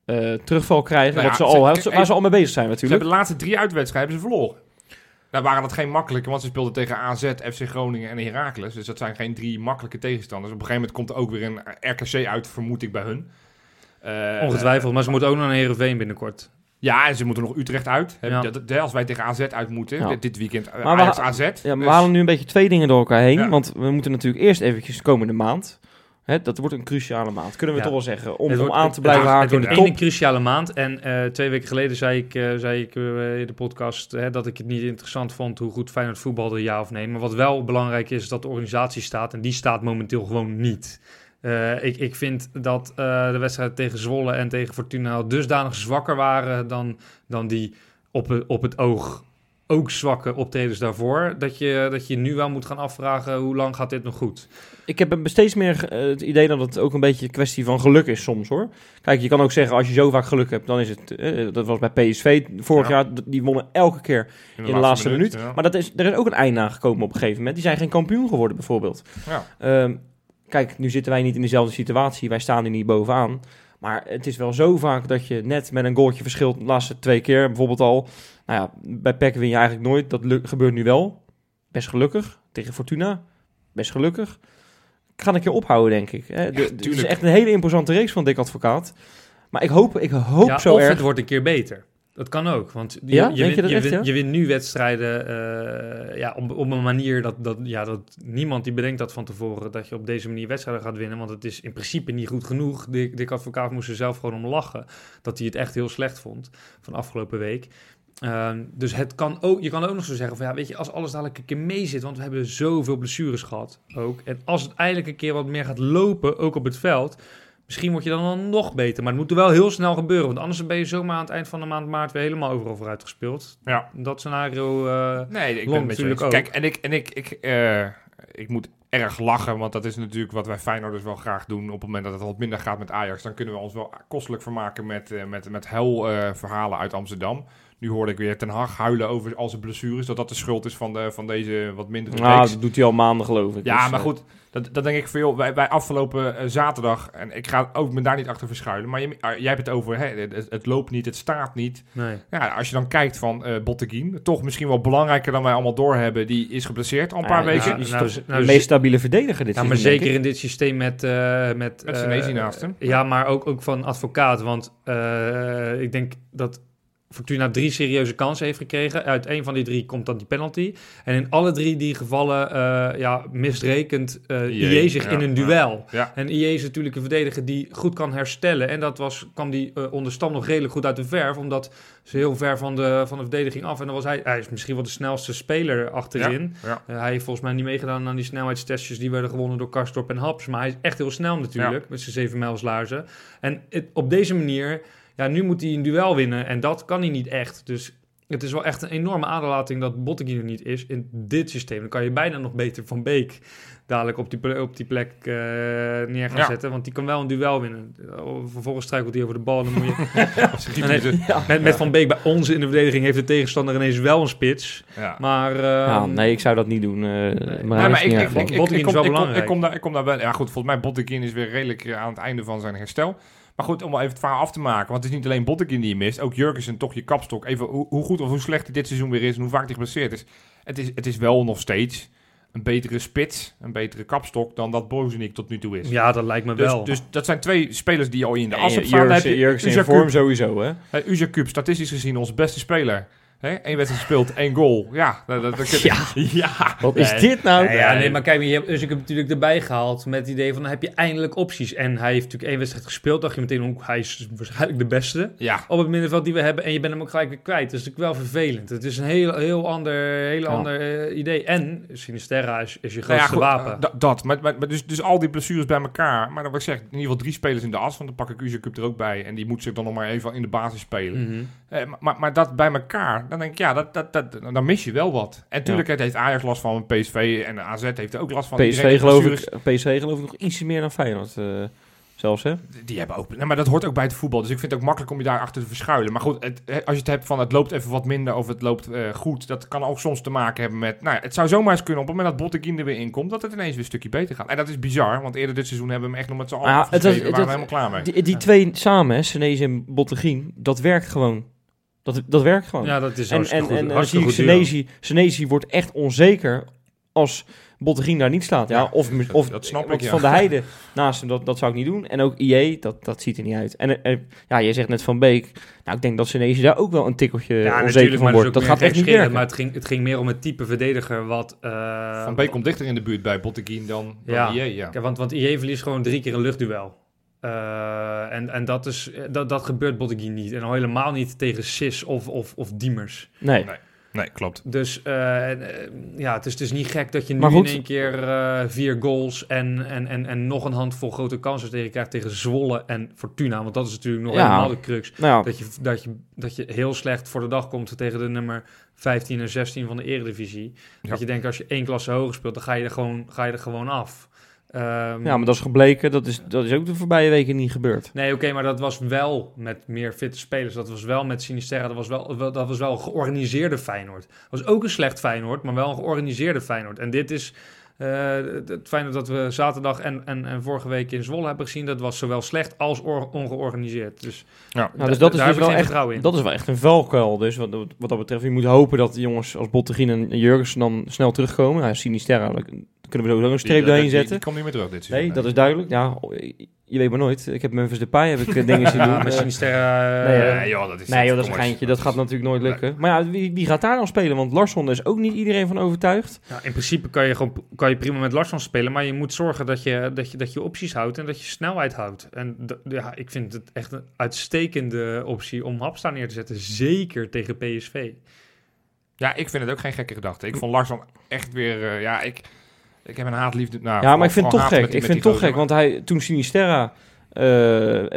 eh, terugval krijgen.
Nou
wat
ja,
ze
ze-
al,
kijk,
waar ze al mee bezig zijn
Ze
natuurlijk.
hebben de laatste drie uitwedstrijden hebben ze verloren. Nou waren dat geen makkelijke, want ze speelden tegen AZ, FC Groningen en Heracles. Dus dat zijn geen drie makkelijke tegenstanders. Op een gegeven moment komt er ook weer een RKC uit, vermoed ik bij hun. Eh,
Ongetwijfeld, maar ze moeten ook nog naar Heerenveen binnenkort.
Ja, en ze moeten nog Utrecht uit.
Ja.
als wij tegen AZ uit moeten,
Ja.
dit- weekend
Maar we
Ajax AZ.
Ja, maar
Dus-
we halen nu een beetje twee dingen door elkaar heen.
Ja.
Want we moeten natuurlijk eerst eventjes komende maand. Hè, dat wordt een cruciale maand, kunnen we
Ja.
toch wel zeggen. Om, om aan te blijven haken
Het wordt
de
één
top.
cruciale maand. En eh, twee weken geleden zei ik, eh, zei ik eh, in de podcast hè, dat ik het niet interessant vond hoe goed Feyenoord voetbalde, ja of nee. Maar wat wel belangrijk is, is dat de organisatie staat. En die staat momenteel gewoon niet. Ik, ik vind dat de wedstrijden tegen Zwolle en tegen Fortuna dusdanig zwakker waren dan, dan die op, op het oog ook zwakke optredens daarvoor. Dat je, dat je nu wel moet gaan afvragen hoe lang gaat dit nog goed.
Ik heb steeds meer eh, het idee dat het ook een beetje een kwestie van geluk is soms hoor. Kijk, je kan ook zeggen als je zo vaak geluk hebt, dan is het... eh, dat was bij PSV vorig
Ja.
jaar, die wonnen elke keer in de, laatste, minuut.
ja.
Maar dat is, er is ook een einde aangekomen op een gegeven moment. Die zijn geen kampioen geworden bijvoorbeeld.
Ja.
Ehm, kijk, nu zitten wij niet in dezelfde situatie. Wij staan er niet bovenaan. Maar het is wel zo vaak dat je net met een goaltje verschilt de laatste twee keer bijvoorbeeld al. Nou ja, bij PEC win je eigenlijk nooit. Dat gebeurt nu wel. Best gelukkig. Tegen Fortuna. Best gelukkig. Ik ga een keer ophouden, denk ik. Hè, de- het is echt een hele imposante race van Dick Advocaat. Maar ik hoop, ik hoop
ja,
zo
of
erg...
het wordt een keer beter. Dat kan ook, want je,
Ja?
je, wint,
dat
je,
echt,
wint,
ja?
je wint nu wedstrijden eh, ja, op, op een manier dat, dat, ja, dat niemand die bedenkt dat van tevoren dat je op deze manier wedstrijden gaat winnen. Want het is in principe niet goed genoeg. Dick, Dick Advocaat moest er zelf gewoon om lachen dat hij het echt heel slecht vond van afgelopen week. Ehm, dus het kan ook, je kan ook nog zo zeggen van ja, weet je, als alles dadelijk een keer mee zit, want we hebben zoveel blessures gehad ook. En als het eindelijk een keer wat meer gaat lopen, ook op het veld, misschien word je dan wel nog beter. Maar het moet er wel heel snel gebeuren, want anders ben je zomaar aan het eind van de maand maart weer helemaal overal vooruit gespeeld.
Ja.
Dat scenario, eh,
Nee, ik ben het
natuurlijk ook.
Kijk, en ik, en ik, ik, eh, ik moet erg lachen, want dat is natuurlijk wat wij Feyenoorders wel graag doen. Op het moment dat het wat minder gaat met Ajax, dan kunnen we ons wel kostelijk vermaken met, eh, met, met huilverhalen uit Amsterdam. Nu hoorde ik weer Ten Hag huilen over al zijn blessures, dat dat de schuld is van, de, van deze wat mindere
Nou,
reeks.
dat doet hij al maanden geloof ik.
Ja,
Dus,
maar goed, dat, dat denk ik veel. Wij, wij afgelopen eh, zaterdag, en ik ga ook me daar niet achter verschuilen, maar je, ah, jij hebt het over, hè, het, het loopt niet, het staat niet.
nee.
Ja, als je dan kijkt van eh Botteguin, toch misschien wel belangrijker dan wij allemaal doorhebben, die is geblesseerd al een paar weken.
Nou,
toch
nou,
de meest stabiele verdediger dit
Ja, maar zeker in dit systeem met... eh met
Met naast hem.
Ja, maar ook, ook van advocaat. Want eh, ik denk dat Fortuna drie serieuze kansen heeft gekregen. Uit één van die drie komt dan die penalty. En in alle drie die gevallen eh, ja, misrekent eh
IE,
IE zich
ja,
in een duel.
Ja.
En IE is natuurlijk een verdediger die goed kan herstellen. En dat was, kwam die eh, onder stand nog redelijk goed uit de verf. Omdat ze heel ver van de, van de verdediging af. En dan was hij, hij is misschien wel de snelste speler achterin.
Ja.
Hij heeft volgens mij niet meegedaan aan die snelheidstestjes die werden gewonnen door Karstorp en Haps. Maar hij is echt heel snel natuurlijk, met zijn 7 mijlslaarzen. En het, op deze manier, ja, nu moet hij een duel winnen en dat kan hij niet echt. Dus het is wel echt een enorme aderlating dat Botteguin er niet is in dit systeem. Dan kan je bijna nog beter Van Beek dadelijk op die, ple- op die plek eh, neer gaan
Ja.
zetten. Want die kan wel een duel winnen. Vervolgens struikelt hij over de bal dan moet je... *laughs*
Ja.
Nee, met, met Van Beek bij ons in de verdediging heeft de tegenstander ineens wel een spits.
Ja.
Maar...
Ja,
ehm,
nee, ik zou dat niet doen. eh, maar
Nee, maar ik,
is
kom,
wel
ik, kom,
belangrijk.
ik, kom daar, ik kom daar wel... Ja goed, volgens mij Botteguin is weer redelijk aan het einde van zijn herstel. Maar goed, om wel even het verhaal af te maken. Want het is niet alleen Bottekin die je mist. Ook Jurgensen toch je kapstok. Even hoe, hoe goed of hoe slecht hij dit seizoen weer is. En hoe vaak hij geblesseerd is. Het is, het is wel nog steeds een betere spits. Een betere kapstok dan dat Bozenik tot nu toe is.
Ja, dat lijkt me
Dus,
wel.
dus dat zijn twee spelers die al in de as staan. Dan heb
Jurgensen in vorm sowieso, hè?
eh, statistisch gezien onze beste speler. Hè? Eén wedstrijd gespeeld, één goal. Ja, dat, dat, dat-
Ja. *laughs*
ja.
Wat is
Nee.
dit nou?
Ja, ja, nee, maar kijk, je hebt, dus ik heb natuurlijk erbij gehaald met het idee van, dan heb je eindelijk opties. En hij heeft natuurlijk één wedstrijd gespeeld, dacht je meteen, oh, hij is waarschijnlijk de beste
Ja,
op het middenveld die we hebben. En je bent hem ook gelijk weer kwijt. Dat is natuurlijk wel vervelend. Het is een heel, heel ander, heel
Ja.
ander eh, idee. En Sinisterra is, is je
Nou ja,
grootste
goed,
wapen.
da- dat, maar, maar, maar dus, dus al die blessures bij elkaar. Maar dan wat ik zeg, in ieder geval drie spelers in de as. Want dan pak ik Uzak Cup er ook bij. En die moet zich dan nog maar even in de basis spelen.
Mhm.
Eh, maar- maar, maar dat bij elkaar, dan denk ik, ja, dat, dat, dat, dan mis je wel wat. En natuurlijk heeft Ajax last van PSV en AZ heeft er ook last van.
PSV geloof, ik, PSV geloof ik nog ietsje meer dan Feyenoord eh, zelfs, hè?
Die hebben ook. Nou, maar dat hoort ook bij het voetbal. Dus ik vind het ook makkelijk om je daar achter te verschuilen. Maar goed, het, als je het hebt van het loopt even wat minder of het loopt eh, goed. Dat kan ook soms te maken hebben met. Nou, het zou zomaar eens kunnen op het moment dat Botteguin er weer in komt. Dat het ineens weer een stukje beter gaat. En dat is bizar. Want eerder dit seizoen hebben we hem echt nog met z'n allen
Ja, het
waren we helemaal klaar mee.
Die, die twee samen, hè, Senezi en Bottegien, dat werkt gewoon. Dat, dat werkt gewoon.
Ja, dat is
en en,
goed.
en dan
hartstikke
zie ik. Senezi, Senezi wordt echt onzeker als Bottegien daar niet staat. Ja,
Ja,
of,
dat-
of
dat snap ik,
want
ja.
Van de *laughs* Heide naast hem, dat, dat zou ik niet doen. En ook IE, dat, dat ziet er niet uit. En eh, ja, je zegt net Van Beek. Nou, ik denk dat Senezi daar ook wel een tikkeltje
Ja,
onzeker
natuurlijk,
van wordt.
dat,
gaat echt niet werken.
Maar het ging, het ging meer om het type verdediger wat... eh,
Van Beek komt dichter in de buurt bij Botteguin dan, dan
Ja.
IE, ja.
Kijk, want, want IE verliest gewoon drie keer een luchtduel. Eh, en en dat, is, dat, dat gebeurt Botteguin niet. En al helemaal niet tegen Sis of, of, of Diemers.
Nee.
Nee. Nee, klopt.
Dus eh, eh, ja, het is dus niet gek dat je nu in één keer eh, vier goals en, en, en, en nog een handvol grote kansen tegen krijgt tegen Zwolle en Fortuna. Want dat is natuurlijk nog
Ja.
helemaal de crux.
Nou ja,
Dat je, dat, je, dat je heel slecht voor de dag komt tegen de nummer 15 en 16 van de Eredivisie.
Ja.
Dat je denkt, als je één klasse hoger speelt, dan ga je er gewoon, ga je er gewoon af. Ehm,
ja, maar dat is gebleken. Dat is, dat is ook de voorbije weken niet gebeurd.
Nee, oké, maar dat was wel met meer fitte spelers. Dat was wel met Sinisterra. Dat was wel, wel- dat was wel een georganiseerde Feyenoord. Dat was ook een slecht Feyenoord, maar wel een georganiseerde Feyenoord. En dit is... eh, het Feyenoord dat we zaterdag en, en, en vorige week in Zwolle hebben gezien... dat was zowel slecht als or- ongeorganiseerd. Dus,
Ja.
Nou, dus dat is
daar
dus
heb ik
wel
geen
echt,
vertrouwen in.
dat is wel echt een valkuil. Dus wat, wat dat betreft, je moet hopen dat de jongens als Bottegien en Jurgensen dan snel terugkomen. Nou, Sinisterra, kunnen we sowieso een streep doorheen zetten.
die komt niet meer terug dit seizoen.
Nee, dat is duidelijk. Ja, je weet maar nooit. Ik heb Memphis Depay, heb ik eh, dingen zien doen.
maar
Eh,
Sinisterra...
nee,
eh,
Nee, joh, dat is,
Nee joh, dat is
kom
een
eens.
geintje. Dat gaat natuurlijk nooit lukken. Maar ja, wie, wie gaat daar dan spelen? Want Larsson is ook niet iedereen van overtuigd.
Ja, in principe kan je, gewoon, kan je prima met Larsson spelen, maar je moet zorgen dat je, dat, je, dat je opties houdt en dat je snelheid houdt. En ja, ik vind het echt een uitstekende optie om Hapsta neer te zetten, zeker tegen PSV.
Ja, ik vind het ook geen gekke gedachte. Ik vond Larsson echt weer... eh, ja, ik, ik heb een haatliefde... Nou,
ja, maar ik vind het toch gek. Ik vind het toch gek. Want hij, toen Sinisterra eh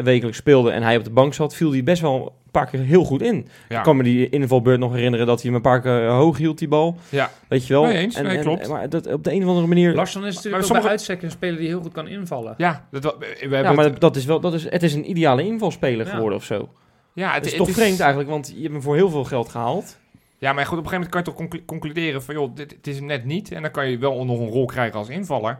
wekelijks speelde en hij op de bank zat, viel hij best wel een paar keer heel goed in.
Ja.
Ik kan me die invalbeurt nog herinneren dat hij hem een paar keer hoog hield, die bal.
Ja.
Weet je wel?
Nee, eens. Nee, klopt.
Maar dat, op de een of andere manier...
Larsson is natuurlijk
Maar sommige-
bij uitstek een speler die heel goed kan invallen.
Ja, dat, we hebben
ja, maar
het-
dat, is wel, dat is, het is een ideale invalspeler
Ja.
geworden of zo.
ja,
Het is toch vreemd eigenlijk, want je hebt hem voor heel veel geld gehaald.
Ja, maar goed, op een gegeven moment kan je toch conclu- concluderen van... joh, dit, het is hem net niet. En dan kan je wel nog een rol krijgen als invaller.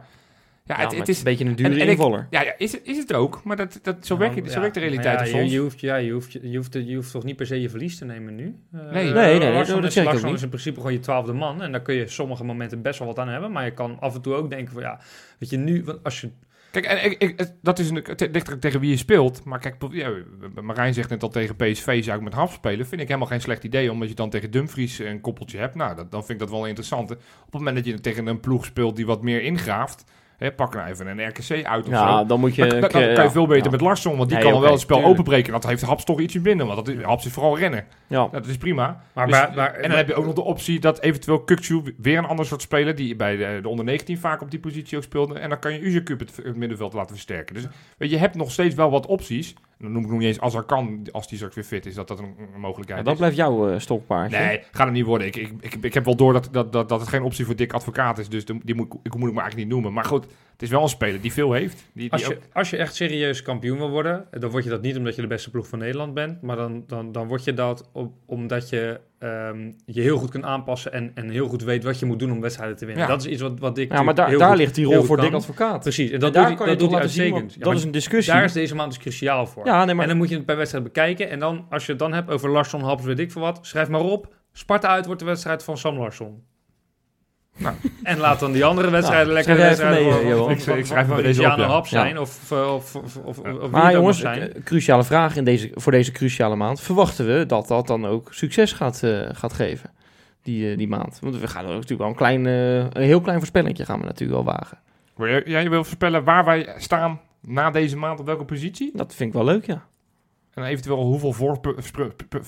Ja,
Ja,
het, het
het
is...
een beetje een dure
en
invaller.
Ja, ja is, het, is het ook. Maar dat, dat, zo, werkt, het- zo werkt de realiteit
ja, je, je, hoeft, ja, je, hoeft, je, hoeft, je hoeft toch niet per se je verlies te nemen nu? Eh,
Nee.
Nee, nee, dat
is,
zeg ik ook
Larsson
niet.
is in principe gewoon je twaalfde man. En daar kun je sommige momenten best wel wat aan hebben. Maar je kan af en toe ook denken van ja, weet je, nu, want als je
Kijk, ik, dat is een, tegen wie je speelt. Maar kijk, Marijn zegt net al tegen PSV zou ik met Haf spelen. Vind ik helemaal geen slecht idee, omdat je dan tegen Dumfries een koppeltje hebt. Nou, dat, dan vind ik dat wel interessant. Op het moment dat je tegen een ploeg speelt die wat meer ingraaft, hè, pak nou even een RKC uit of
Ja,
zo.
dan moet je...
Dan, dan- dan kan je veel beter
ja.
met Larsson, want die
Nee,
kan wel het spel
tuurlijk.
openbreken. Dat heeft Haps toch ietsje minder, want dat is, Haps is vooral rennen.
Ja.
Dat is prima.
Maar,
Dus-
maar, maar-
en dan heb je ook nog de optie dat eventueel Kukcu weer een ander soort speler, die bij de, de onder 19 vaak op die positie ook speelde. En dan kan je Uzercup het, het middenveld laten versterken. Dus weet je, je hebt nog steeds wel wat opties. Dan noem ik nog niet eens als er kan, als die straks weer fit is, dat dat een, een mogelijkheid
dat
is.
blijft jouw eh, stokpaardje.
Nee, gaat hem niet worden. Ik, ik, ik, ik heb wel door dat, dat, dat, dat het geen optie voor dik advocaat is. Dus de- die moet, ik- ik moet ik me eigenlijk niet noemen. Maar goed, Het is wel een speler die veel heeft. Die, die
Als je,
ook-
als je echt serieus kampioen wil worden, dan word je dat niet omdat je de beste ploeg van Nederland bent, maar dan, dan, dan word je dat op, omdat je ehm, je heel goed kunt aanpassen en, en heel goed weet wat je moet doen om wedstrijden te winnen.
Ja.
Dat is iets wat, wat ik
Ja, maar daar,
heel
daar
goed-
ligt die rol voor. Dick Advocaat.
Precies, en
En
dat
daar
doet hij,
kan je
dat
toch
doet
zien, want
uitstekend. Ja,
dat is een discussie.
daar is deze maand dus cruciaal voor.
Ja, nee, maar
En dan moet je het per wedstrijd bekijken. En dan, als je het dan hebt over Larsson, Haps, weet ik veel wat, schrijf maar op. Sparta uit wordt de wedstrijd van Sam Larsson.
Nou.
En laat dan die andere wedstrijden
Nou,
lekker
jij
wedstrijden
mee,
van,
Johan.
van,
Ik- ik schrijf bij deze op, Ja.
zijn. Of, of, of, of, of wie het
Maar jongens,
zijn.
eh, cruciale vraag in deze, voor deze cruciale maand. Verwachten we dat dat dan ook succes gaat, eh, gaat geven, die, eh, die maand? Want we gaan er natuurlijk wel een, klein, eh, een heel klein voorspellingje gaan we natuurlijk wel wagen.
Wil je- Jij wil voorspellen waar wij staan na deze maand op welke positie?
Dat vind ik wel leuk, ja.
En eventueel hoeveel pu-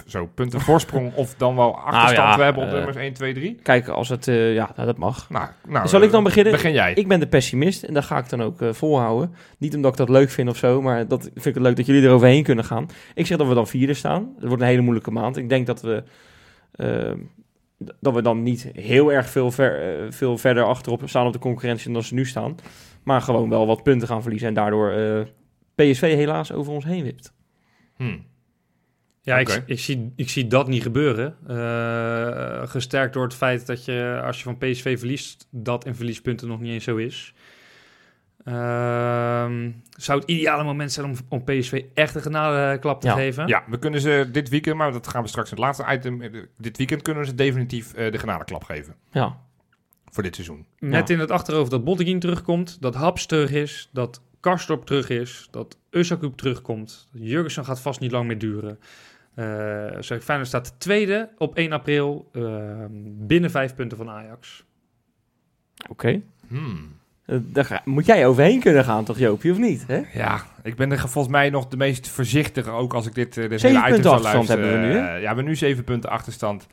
zo, punten voorsprong *laughs* of dan wel achterstand
ja,
we hebben op
eh,
nummers 1, 2, 3?
Kijk, als het... eh, ja, nou, dat mag.
Nou, nou,
Zal ik dan
eh,
beginnen?
Begin jij.
Ik ben de pessimist en dat ga ik dan ook volhouden. Niet omdat ik dat leuk vind of zo, maar dat vind ik het leuk dat jullie eroverheen kunnen gaan. Ik zeg dat we dan vierde staan. Het wordt een hele moeilijke maand. Ik denk dat we, dat we dan niet heel erg veel, ver, veel verder achterop staan op de concurrentie dan ze nu staan. Maar gewoon wel wat punten gaan verliezen en daardoor PSV helaas over ons heen wipt.
Hm.
Ja, ik, ik, zie, ik zie dat niet gebeuren. Eh, gesterkt door het feit dat je, als je van PSV verliest, dat in verliespunten nog niet eens zo is. Ehm, zou het ideale moment zijn om, om PSV echt een genadeklap te
Ja.
geven?
Ja, we kunnen ze dit weekend, maar dat gaan we straks in het laatste item. eh, Dit weekend kunnen we ze definitief eh, de genadeklap geven
Ja,
voor dit seizoen.
Met
Ja.
in het achterhoofd dat Botteguin terugkomt, dat Haps terug is, dat Karstorp terug is, dat Usakub terugkomt. Jurgensen gaat vast niet lang meer duren. Eh zeg ik, Feyenoord staat tweede op 1 april eh, binnen vijf punten van Ajax.
oké.
Hmm.
Eh, daar ga- moet jij overheen kunnen gaan toch Joopie, of niet? Hè?
Ja, ik ben er volgens mij nog de meest voorzichtige, ook als ik dit, eh, dit
Zeven
hele zou
achterstand
luisteren.
hebben we nu, hè?
Eh, ja, we hebben nu zeven punten achterstand.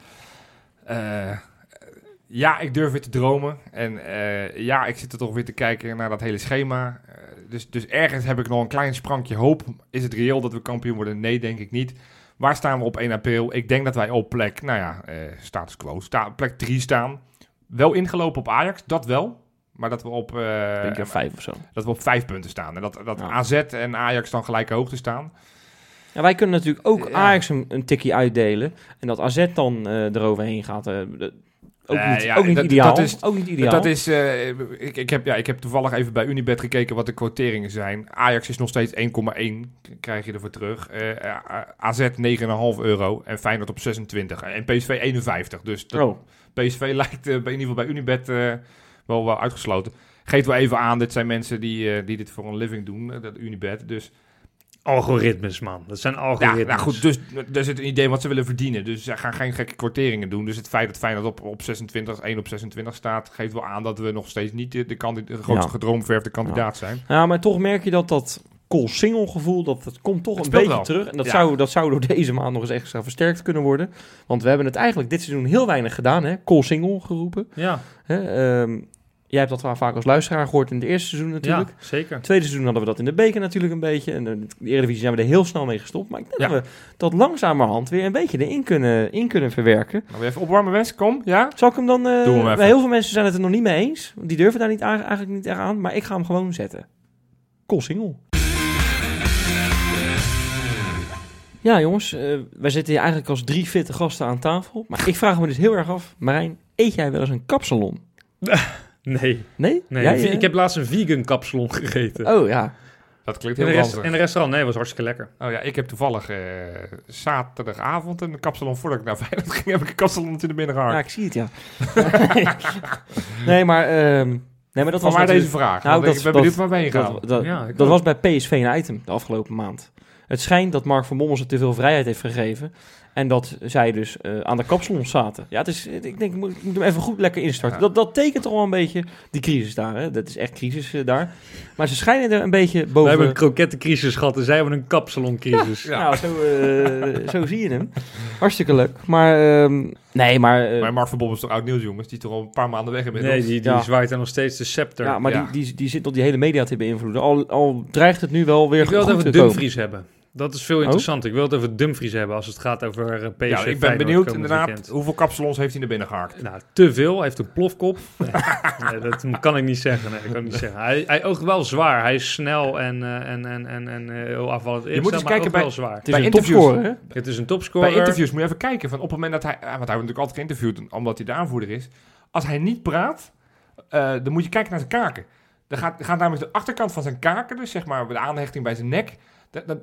Eh, ja, ik durf weer te dromen. En eh, ja, ik zit er toch weer te kijken naar dat hele schema. Dus, dus ergens heb ik nog een klein sprankje hoop. Is het reëel dat we kampioen worden? Nee, denk ik niet. Waar staan we op 1 april? Ik denk dat wij op plek, nou ja, eh, status quo, sta, plek 3 staan. Wel ingelopen op Ajax, dat wel. Maar dat we op,
Ik denk vijf of zo.
dat we op vijf punten staan. En dat, dat
Ja.
AZ en Ajax dan gelijke hoogte staan.
Ja, wij kunnen natuurlijk ook
Ja.
Ajax een, een tikkie uitdelen. En dat AZ dan eh, eroverheen gaat. eh, ook, niet,
ja,
ook niet
dat-
ideaal.
dat is-
ook niet ideaal.
Dat is, eh, ik, ik, heb, ja, ik heb toevallig even bij Unibet gekeken wat de quoteringen zijn. Ajax is nog steeds 1,1, krijg je ervoor terug. Eh, AZ 9,5 euro en Feyenoord op 26. En PSV 51. Dus dat,
Oh,
PSV *laughs* lijkt eh, bij, in ieder geval bij Unibet eh, wel, wel uitgesloten. Geef wel even aan, dit zijn mensen die, die dit voor een living doen, dat Unibet. Dus
Algoritmes, man. Dat zijn
Ja,
algoritmes.
nou goed, dus er zit een idee wat ze willen verdienen. Dus ze gaan geen gekke kwarteringen doen. Dus het feit dat Feyenoord op, op 26, 1 op 26 staat... geeft wel aan dat we nog steeds niet de, de, de grootste
Ja.
gedroomverfde kandidaat zijn.
ja, maar toch merk je dat dat Col Single gevoel, dat, dat komt toch
Het
een beetje
wel.
terug. En dat,
Ja.
zou, dat zou door deze maand nog eens extra versterkt kunnen worden. Want we hebben het eigenlijk dit seizoen heel weinig gedaan. Hè? Col Single geroepen.
Ja,
Hè? Ehm, jij hebt dat wel vaak als luisteraar gehoord in het eerste seizoen natuurlijk.
ja, zeker.
Tweede seizoen hadden we dat in de beker natuurlijk een beetje. En in de Eredivisie zijn we er heel snel mee gestopt. Maar ik denk
Ja.
dat we dat langzamerhand weer een beetje erin kunnen, in kunnen verwerken.
Nou, weer even opwarmen, Wes. Kom, ja?
Zal ik hem dan...
Doe hem even.
bij heel veel mensen zijn het er nog niet mee eens. want Die durven daar niet, aan- eigenlijk niet echt aan. Maar ik ga hem gewoon zetten. Single. Ja jongens, eh, wij zitten hier eigenlijk als drie fitte gasten aan tafel. Maar ik vraag me dus heel erg af. Marijn, eet jij wel eens een kapsalon? *laughs*
Nee,
Nee?
nee.
Jij, eh?
ik heb laatst een vegan kapsalon gegeten.
Oh ja.
Dat klinkt
in,
heel
rest-
ranzig.
in een restaurant. Nee, was hartstikke lekker.
Oh ja, ik heb toevallig eh, zaterdagavond een kapsalon... voordat ik naar *laughs* Feyenoord ging, heb ik een kapsalon in de binnen
Ja, ik zie het ja. *laughs* nee, maar... ehm, nee, maar dat
Van
was
waar deze vraag?
Nou, dat-
ik ben
dat-
benieuwd waar we heen gaan.
Dat, dat,
Ja, ik
dat
ook.
was bij PSV een item de afgelopen maand. Het schijnt dat Mark van Bommel ze te veel vrijheid heeft gegeven. En dat zij dus eh, aan de kapsalons zaten. Ja, het is, ik denk, ik moet, ik moet hem even goed lekker instarten.
Ja.
Dat, dat tekent toch wel een beetje die crisis daar. Hè? Dat is echt crisis eh, daar. Maar ze schijnen er een beetje boven...
We hebben een krokettencrisis gehad en zij hebben een kapsaloncrisis.
Ja.
Nou, zo, eh, zo zie je hem. Hartstikke leuk. Maar ehm, nee, maar... eh,
Maar Mark van Bob is toch oud nieuws, jongens? Die toch al een paar maanden weg inmiddels?
Nee, die, die
Ja.
zwaait er nog steeds de scepter.
ja, maar
Ja.
Die, die, die zit op die hele media te beïnvloeden. Al, al dreigt het nu wel weer
ik wil het
komen.
Dumfries hebben. Dat is veel interessanter. Ik wil het over Dumfries hebben als het gaat over eh, PSV.
Ja, ik ben
Feyenoord
benieuwd inderdaad
weekend.
hoeveel kapsalons heeft hij naar binnen gehaakt.
Nou, te veel. Hij heeft een plofkop. *laughs* Nee, nee, dat kan ik niet zeggen. Nee, dat kan ik niet zeggen. Hij, hij oogt wel zwaar. Hij is snel en, eh, en, en, en, en eh, heel afvallend.
moet eens
ingesteld, maar
kijken bij-
wel zwaar.
Het is
Bij
een
interviews-
topscorer, hè?
Het is een topscorer.
Bij interviews moet je even kijken van op het moment dat hij, want hij wordt natuurlijk altijd geïnterviewd omdat hij de aanvoerder is. Als hij niet praat, eh, dan moet je kijken naar zijn kaken. Dan gaat, gaat namelijk de achterkant van zijn kaken, dus zeg maar de aanhechting bij zijn nek.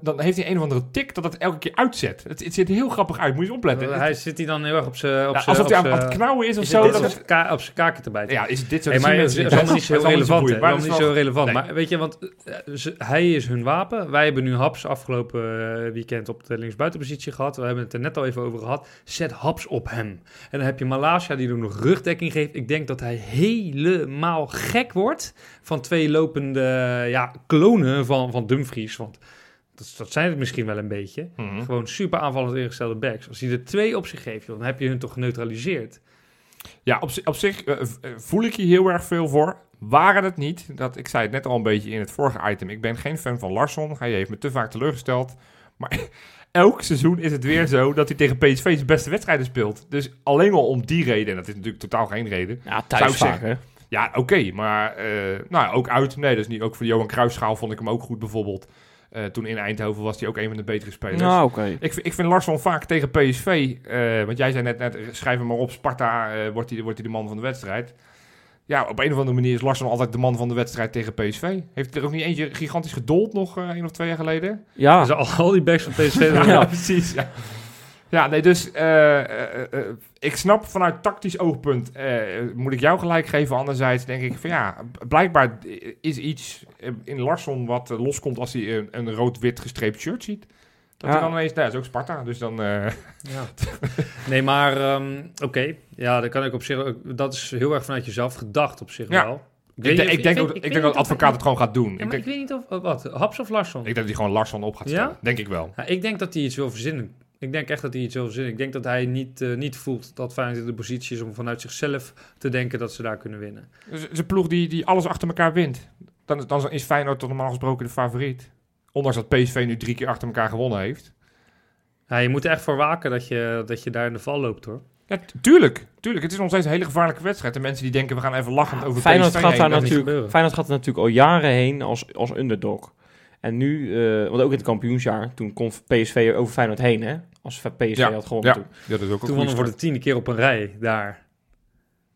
Dan, heeft hij een of andere tik dat het elke keer uitzet. Het, het ziet er heel grappig uit, moet je eens opletten.
Hij zit hij dan heel erg op zijn... Op zijn-
alsof hij aan, het knauwen is of
is
zo. dat
op
het-
zijn ka- op zijn kaken te bijten.
ja, is dit zo?
Hey, maar het is
niet.
allemaal niet zo
is allemaal
relevant. Allemaal
dat
niet
is
zo relevant. Maar weet je, want eh, hij is hun wapen. Wij hebben nu Haps afgelopen eh, weekend op de linksbuitenpositie gehad. We hebben het er net al even over gehad. Zet Haps op hem. En dan heb je Malasia die er nog rugdekking geeft. Ik denk dat hij helemaal gek wordt van twee lopende ja, klonen van, van Dumfries. Want dat, dat zijn het misschien wel een beetje.
Mhm.
Gewoon super aanvallend ingestelde backs. Als hij er twee op zich geeft, joh, dan heb je hun toch geneutraliseerd.
Ja, op, op zich eh, eh, voel ik hier heel erg veel voor. Waren het niet, dat, ik zei het net al een beetje in het vorige item, ik ben geen fan van Larsson. Hij heeft me te vaak teleurgesteld. Maar *laughs* elk seizoen is het weer zo dat hij tegen PSV zijn beste wedstrijden speelt. Dus alleen al om die reden, en dat is natuurlijk totaal geen reden.
Ja,
Zou
thuis
ik
vaak,
zeggen.
hè?
Ja, oké, maar eh, nou, ook uit. Nee, dat is niet. Ook voor Johan Cruijffschaal vond ik hem ook goed bijvoorbeeld. Eh, toen in Eindhoven was hij ook een van de betere spelers.
Nou, oké.
Ik, vind- ik vind Larsson vaak tegen PSV, eh, want jij zei net, net schrijf hem maar op, Sparta eh, wordt hij wordt hij de man van de wedstrijd. Ja, op een of andere manier is Larsson altijd de man van de wedstrijd tegen PSV. Heeft hij er ook niet eentje gigantisch gedold nog eh een of twee jaar geleden?
Ja,
Dus al, al die backs van PSV... *laughs*
Ja. *laughs*
precies. Ja. Ja, nee, dus eh, eh, eh, ik snap vanuit tactisch oogpunt, moet ik jou gelijk geven. Anderzijds denk ik van ja, blijkbaar is iets in Larsson wat loskomt als hij een, een rood-wit gestreept shirt ziet. Dat
Ja.
hij dan ineens, nou, dat is ook Sparta, dus dan...
Ja. *laughs* Nee, maar ehm, oké. Ja, dat kan ik op zich. Dat is heel erg vanuit jezelf gedacht op zich
Ja.
wel.
Ik, denk- ik denk, ook, ik denk dat de advocaat het gewoon gaat doen.
Ja,
ik,
maar
denk,
ik weet niet of... wat? Haps of Larsson?
ik denk dat hij gewoon Larsson op gaat
Ja?
stellen. Denk ik wel.
Ja, ik denk dat hij iets wil verzinnen. Ik denk echt dat hij iets wil verzinnen. Ik denk dat hij niet, eh, niet voelt dat Feyenoord in de positie is om vanuit zichzelf te denken dat ze daar kunnen winnen.
Dus het is een ploeg die, die alles achter elkaar wint. Dan, dan is Feyenoord tot normaal gesproken de favoriet. Ondanks dat PSV nu drie keer achter elkaar gewonnen heeft.
Ja, je moet er echt voor waken dat je, dat je daar in de val loopt hoor.
Ja, tuurlijk. Tuurlijk. Het is nog steeds een hele gevaarlijke wedstrijd. De mensen die denken, we gaan even lachend over
Feyenoord
PSV
gaat
heen.
daar natuurlijk. Feyenoord gaat er natuurlijk al jaren heen als, als underdog. En nu, eh, want ook in het kampioensjaar, toen kon PSV over Feyenoord heen, hè? Als PSV
Ja,
had gewonnen
ja.
toen.
Dat is ook
Toen wonnen we voor de tiende keer op een rij daar.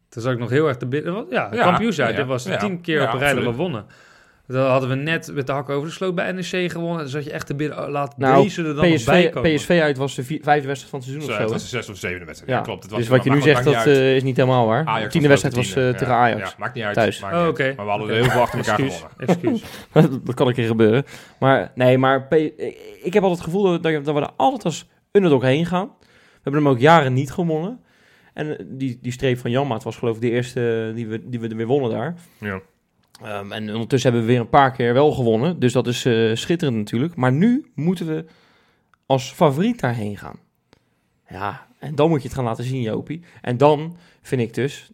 Toen zag ik nog heel erg te bidden. Ja,
Ja,
kampioensjaar.
ja,
Dit was de
ja.
tien keer
Ja,
op een rij dat we wonnen. Dan hadden we net met de hakken over de sloot bij NEC gewonnen. Dan zat je echt te bidden, oh, laat
Nou,
deze er dan nog bij
PSV,
komen.
PSV uit was de vier- vijfde wedstrijd van het seizoen
Zo,
of
het
zo.
was
hè?
de zesde of zevende wedstrijd.
Ja,
Ja, klopt. Het was,
dus wat je nu
maar
zegt, dat eh, is niet helemaal waar.
Ajax
tiende
was
wedstrijd was eh,
tiende.
tegen
Ja,
Ajax.
Ja, maakt niet uit.
Thuis.
Maakt niet
Oh,
uit. Maar we hadden heel veel achter elkaar gewonnen.
excuus. *laughs*
dat kan een keer gebeuren. Maar nee, maar P- ik heb altijd het gevoel dat, dat we er altijd als underdog heen gaan. We hebben hem ook jaren niet gewonnen. En eh, die, die streep van Janmaat was geloof ik de eerste die we, die we er weer wonnen daar.
Ja.
Ehm, en ondertussen hebben we weer een paar keer wel gewonnen. Dus dat is eh, schitterend natuurlijk. Maar nu moeten we als favoriet daarheen gaan. Ja, en dan moet je het gaan laten zien, Jopie. En dan vind ik dus,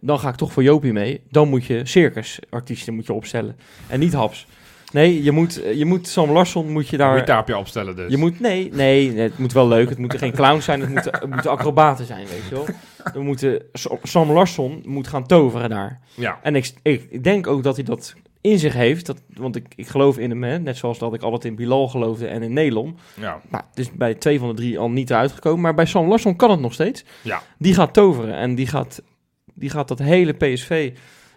dan ga ik toch voor Jopie mee. Dan moet je circusartiesten moet je opstellen. En niet haps. Nee, je moet, je moet Sam Larsson moet je
Daar moet je taapje opstellen dus.
Je moet, nee, nee, het moet wel leuk. Het moeten geen clowns zijn, het moeten, het moeten acrobaten zijn, weet je wel. We moeten, Sam Larsson moet gaan toveren daar.
Ja.
En ik, ik denk ook dat hij dat in zich heeft. Dat, want ik, ik geloof in hem, hè, net zoals dat ik altijd in Bilal geloofde en in Nelom.
Ja.
Nou, het is bij twee van de drie al niet uitgekomen. Maar bij Sam Larsson kan het nog steeds.
Ja.
Die gaat toveren en die gaat, die gaat dat hele PSV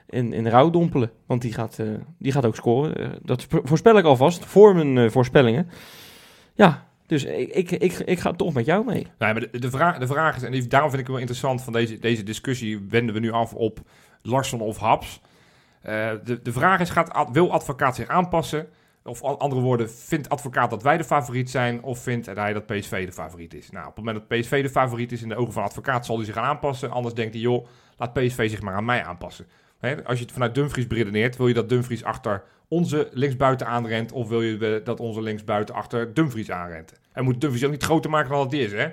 in, in rouw dompelen. Want die gaat, eh, die gaat ook scoren. Eh, dat voorspel ik alvast voor mijn eh, voorspellingen. Ja, dus ik, ik, ik, ik ga toch met jou mee.
Nee, maar de, de, vraag, de vraag is, en daarom vind ik het wel interessant van deze, deze discussie, wenden we nu af op Larsson of Haps. De, de vraag is, gaat, wil advocaat zich aanpassen? Of andere woorden, vindt advocaat dat wij de favoriet zijn? Of vindt hij dat PSV de favoriet is? Nou, op het moment dat PSV de favoriet is in de ogen van advocaat, zal hij zich gaan aanpassen. Anders denkt hij, joh, laat PSV zich maar aan mij aanpassen. Als je het vanuit Dumfries beredeneert, wil je dat Dumfries achter onze linksbuiten aanrent? Of wil je dat onze linksbuiten achter Dumfries aanrent? En moet Dumfries ook niet groter maken dan dat hij is, hè?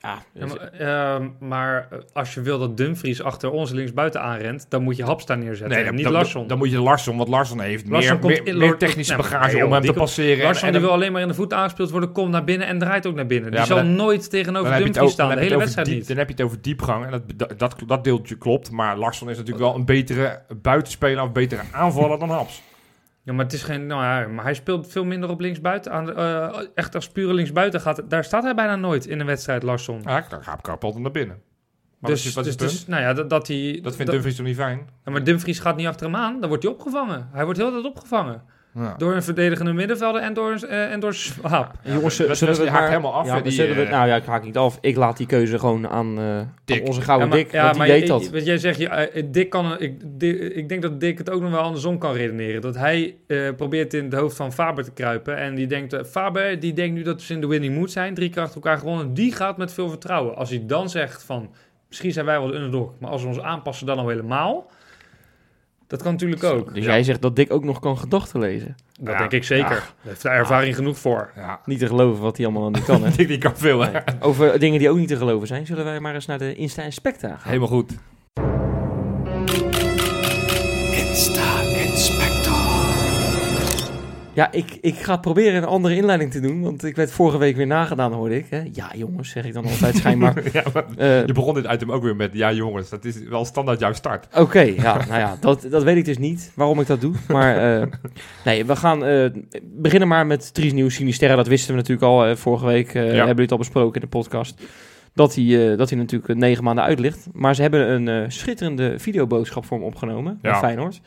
Ja,
Ja, maar, ehm, maar eh, als je wil dat Dumfries achter onze linksbuiten aanrent, dan moet je Hapsta neerzetten.
Nee,
en
dan,
niet
dan,
Larsson.
Dan moet je Larsson, want Larsson heeft
Larsson
meer,
komt
meer,
in-
meer
Lor-
technische bagage
nee,
om hem
die
te
komt-
passeren.
Larsson
en
die
dan-
wil alleen maar in de voet aangespeeld worden, komt naar binnen en draait ook naar binnen.
Ja,
die zal
dan-
nooit tegenover Dumfries
ook-
staan,
dan
de
heb je
hele
het over
wedstrijd
diep-
niet.
Dan heb je het over diepgang. En dat, dat, dat deeltje klopt. Maar Larsson is natuurlijk wel een betere buitenspeler of betere aanvaller dan Haps.
Ja, maar het is geen. Nou ja, maar hij speelt veel minder op linksbuiten. Aan de, eh, echt als pure linksbuiten gaat. Daar staat hij bijna nooit in een wedstrijd, Larsson.
Ja, dan gaat altijd naar binnen. Maar
dus,
is,
dus, dus, nou ja, dat, dat hij.
dat vindt Dumfries toch niet fijn?
Ja, maar Dumfries gaat niet achter hem aan. Dan wordt hij opgevangen. Hij wordt heel tijd opgevangen.
Ja.
Door een verdedigende middenvelder en door, eh, en door
jongens, zullen we het maar-
helemaal af,
Ja,
die,
zullen we,
eh,
nou ja, ik haak niet af. Ik laat die keuze gewoon aan, eh, aan
Dick.
onze gouden
maar,
Dick, want die weet
je-
dat.
Wat jij zegt, je, eh, Dick kan, ik, Dick- ik denk dat Dick het ook nog wel andersom kan redeneren. Dat hij eh, probeert in het hoofd van Faber te kruipen. En die denkt, eh, Faber die denkt nu dat ze in de winning mood zijn. Drie keer achter elkaar gewonnen. Die gaat met veel vertrouwen. Als hij dan zegt van, misschien zijn wij wel de underdog. Maar als we ons aanpassen dan al helemaal. Dat kan natuurlijk ook.
Dus
Ja.
jij zegt dat Dick ook nog kan gedachten lezen.
Dat
Ja.
denk ik zeker.
Ja.
Daar heeft hij ervaring genoeg voor.
Ja.
Niet te geloven wat hij allemaal niet kan. Hè? *laughs*
Dick die kan veel?
Nee. Over dingen die ook niet te geloven zijn, zullen wij maar eens naar de Insta en Specta gaan.
Helemaal goed.
Ja, ik, ik ga proberen een andere inleiding te doen, want ik werd vorige week weer nagedaan, hoorde ik. Hè? Ja, jongens, zeg ik dan altijd schijnbaar. *laughs*
ja, maar *laughs*
Eh,
je begon dit item ook weer met, ja jongens, dat is wel standaard jouw start.
Oké, ja, nou ja, dat, dat weet ik dus niet waarom ik dat doe. Maar eh, *laughs* nee, we gaan eh, beginnen maar met Tries Nieuws Sinisterra. Dat wisten we natuurlijk al. vorige week eh, hebben jullie het al besproken in de podcast. Dat hij, dat hij natuurlijk negen maanden uit ligt. Maar ze hebben een schitterende videoboodschap voor hem opgenomen.
Ja.
Feyenoord.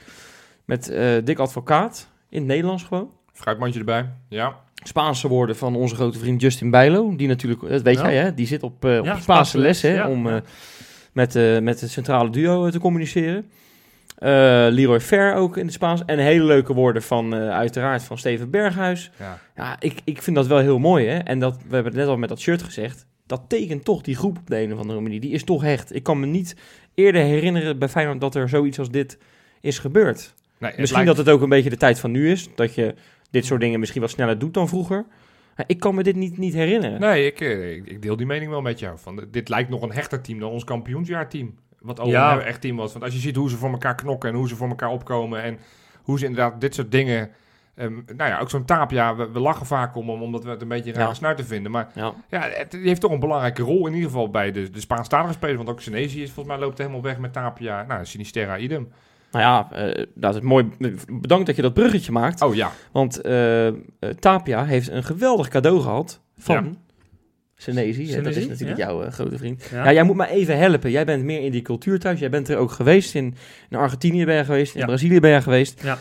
Met Dick Advocaat. In het Nederlands gewoon.
Fruitmandje erbij. Ja.
Spaanse woorden van onze grote vriend Justin Bijlo. Die natuurlijk, dat weet
Ja.
jij hè, die zit op, eh, op Spaanse
Spaanse
les hè,
les,
om eh, met, eh, met het centrale duo te communiceren. Eh, Leroy Fair ook in het Spaans. En hele leuke woorden van uiteraard van Steven Berghuis.
ja.
Ja, ik, ik vind dat wel heel mooi hè. En dat, we hebben het net al met dat shirt gezegd. Dat tekent toch die groep op de een of andere manier. Die is toch hecht. Ik kan me niet eerder herinneren bij Feyenoord dat er zoiets als dit is gebeurd.
Nee, het
Misschien
lijkt-
dat het ook een beetje de tijd van nu is. Dat je dit soort dingen misschien wat sneller doet dan vroeger. Maar ik kan me dit niet, niet herinneren.
Nee, ik, eh, ik, deel die mening wel met jou. Van, eh, dit lijkt nog een hechter team dan ons kampioensjaarteam. Wat ook
Ja.
een echt team was. Want als je ziet hoe ze voor elkaar knokken en hoe ze voor elkaar opkomen. En hoe ze inderdaad dit soort dingen... ehm, nou ja, ook zo'n Tapia. We, we lachen vaak om hem, omdat we het een beetje rare
Ja.
snuit vinden. Maar
Ja.
ja, het, die heeft toch een belangrijke rol in ieder geval bij de, de Spaanstalige spelers. Want ook Senesi is volgens mij loopt helemaal weg met Tapia. Nou, Sinisterra idem.
Nou ja, eh, dat is mooi. Bedankt dat je dat bruggetje maakt.
Oh ja.
Want eh, eh, Tapia heeft een geweldig cadeau gehad van
Ja.
Dat is natuurlijk
ja.
jouw grote vriend. Ja.
Ja.
jij moet me even helpen. Jij bent meer in die cultuur thuis. Jij bent er ook geweest. In, in Argentinië ben je geweest. In. Brazilië ben je geweest.
Ja.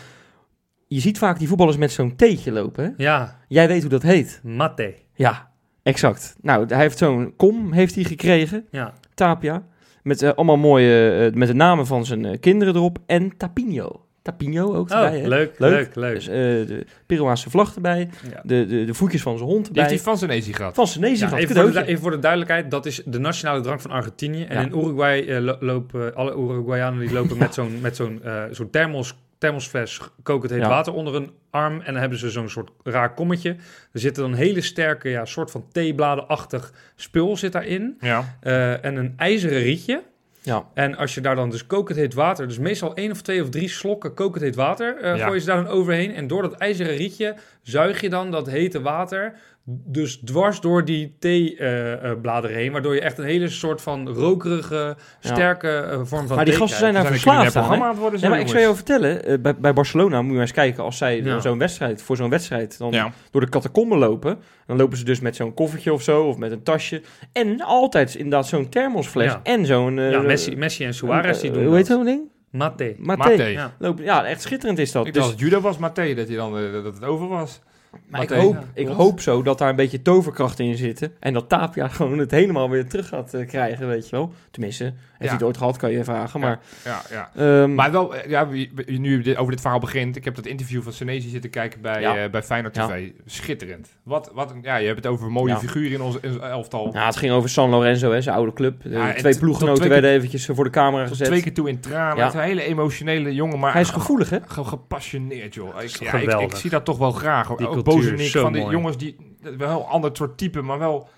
Je ziet vaak die voetballers met zo'n theetje lopen. Hè?
Ja,
Jij weet hoe dat heet.
Mate.
Ja, exact. Nou, hij heeft zo'n kom heeft hij gekregen.
Ja.
Tapia. Met eh, allemaal mooie, eh, met de namen van zijn eh, kinderen erop. En Tapinho. Tapinho ook
Oh,
erbij. hè?
leuk,
Leuk.
leuk, leuk.
Dus eh, de Peruaanse vlag erbij.
Ja.
De, de, de voetjes van zijn hond
Die
erbij.
heeft hij van Senesi gehad.
Van Senesi
Ja,
gehad,
even, voor de,
cadeautje.
even voor de duidelijkheid, dat is de nationale drank van Argentinië. En
Ja.
in Uruguay lo- lopen alle Uruguayanen die lopen *laughs* met zo'n met zo'n eh, zo'n thermos, thermosfles kokend heet
Ja.
water onder een arm. En dan hebben ze zo'n soort raar kommetje. Er zit dan een hele sterke, ja, soort van theebladenachtig spul zit daarin.
Ja.
Eh, en een ijzeren rietje.
Ja.
En als je daar dan dus kokend heet water, dus meestal één of twee of drie slokken kokend heet water,
Ja.
gooi je ze daar dan overheen. En door dat ijzeren rietje zuig je dan dat hete water dus dwars door die theebladeren heen, waardoor je echt een hele soort van rokerige, sterke eh, vorm van
Maar die gasten zijn daar verslaafd aan. hè?
worden,
Ja, maar ik zou je vertellen, eh, bij, bij Barcelona moet je maar eens kijken als zij
Ja.
zo'n wedstrijd, voor zo'n wedstrijd dan
Ja.
door de catacomben lopen. Dan lopen ze dus met zo'n koffertje of zo, of met een tasje. En altijd inderdaad zo'n thermosfles
Ja.
en zo'n... eh,
Ja, Messi, Messi en Suarez die
eh,
doen
Hoe heet zo'n ding?
Mate.
Mate.
Mate.
Ja.
Lopen- Ja, echt schitterend is dat.
Ik
Dus,
dacht dat het judo was, Matthé, dat, hij dan, eh, dat het over was.
Maar ik, hoop,
Ja,
ik hoop zo dat daar een beetje toverkrachten in zitten. En dat Tapia *laughs* gewoon het helemaal weer terug gaat eh, krijgen, weet je wel. Tenminste, heeft hij het ooit gehad, kan je vragen. Maar,
Ja, ja.
ehm,
Maar wel, eh, ja, nu over dit verhaal begint. Ik heb dat interview van Senesi zitten kijken bij,
Ja.
eh, bij Feyenoord
Ja.
TV. Schitterend. Wat, wat, een- ja, je hebt het over mooie
Ja.
figuren in ons in ons elftal.
ja, het ging over San Lorenzo, hè, zijn oude club. De
Ja, en
twee ploeggenoten
twee
werden eventjes voor de camera gezet.
twee keer toe in tranen.
Ja.
Het is een hele emotionele jongen, maar
Hij is gevoelig, hè?
gewoon gepassioneerd, joh. Ik, ja, ik, zie dat toch wel graag. Ook
cultuur
Bozenik, van die
mooi.
jongens die wel een heel ander soort type, maar wel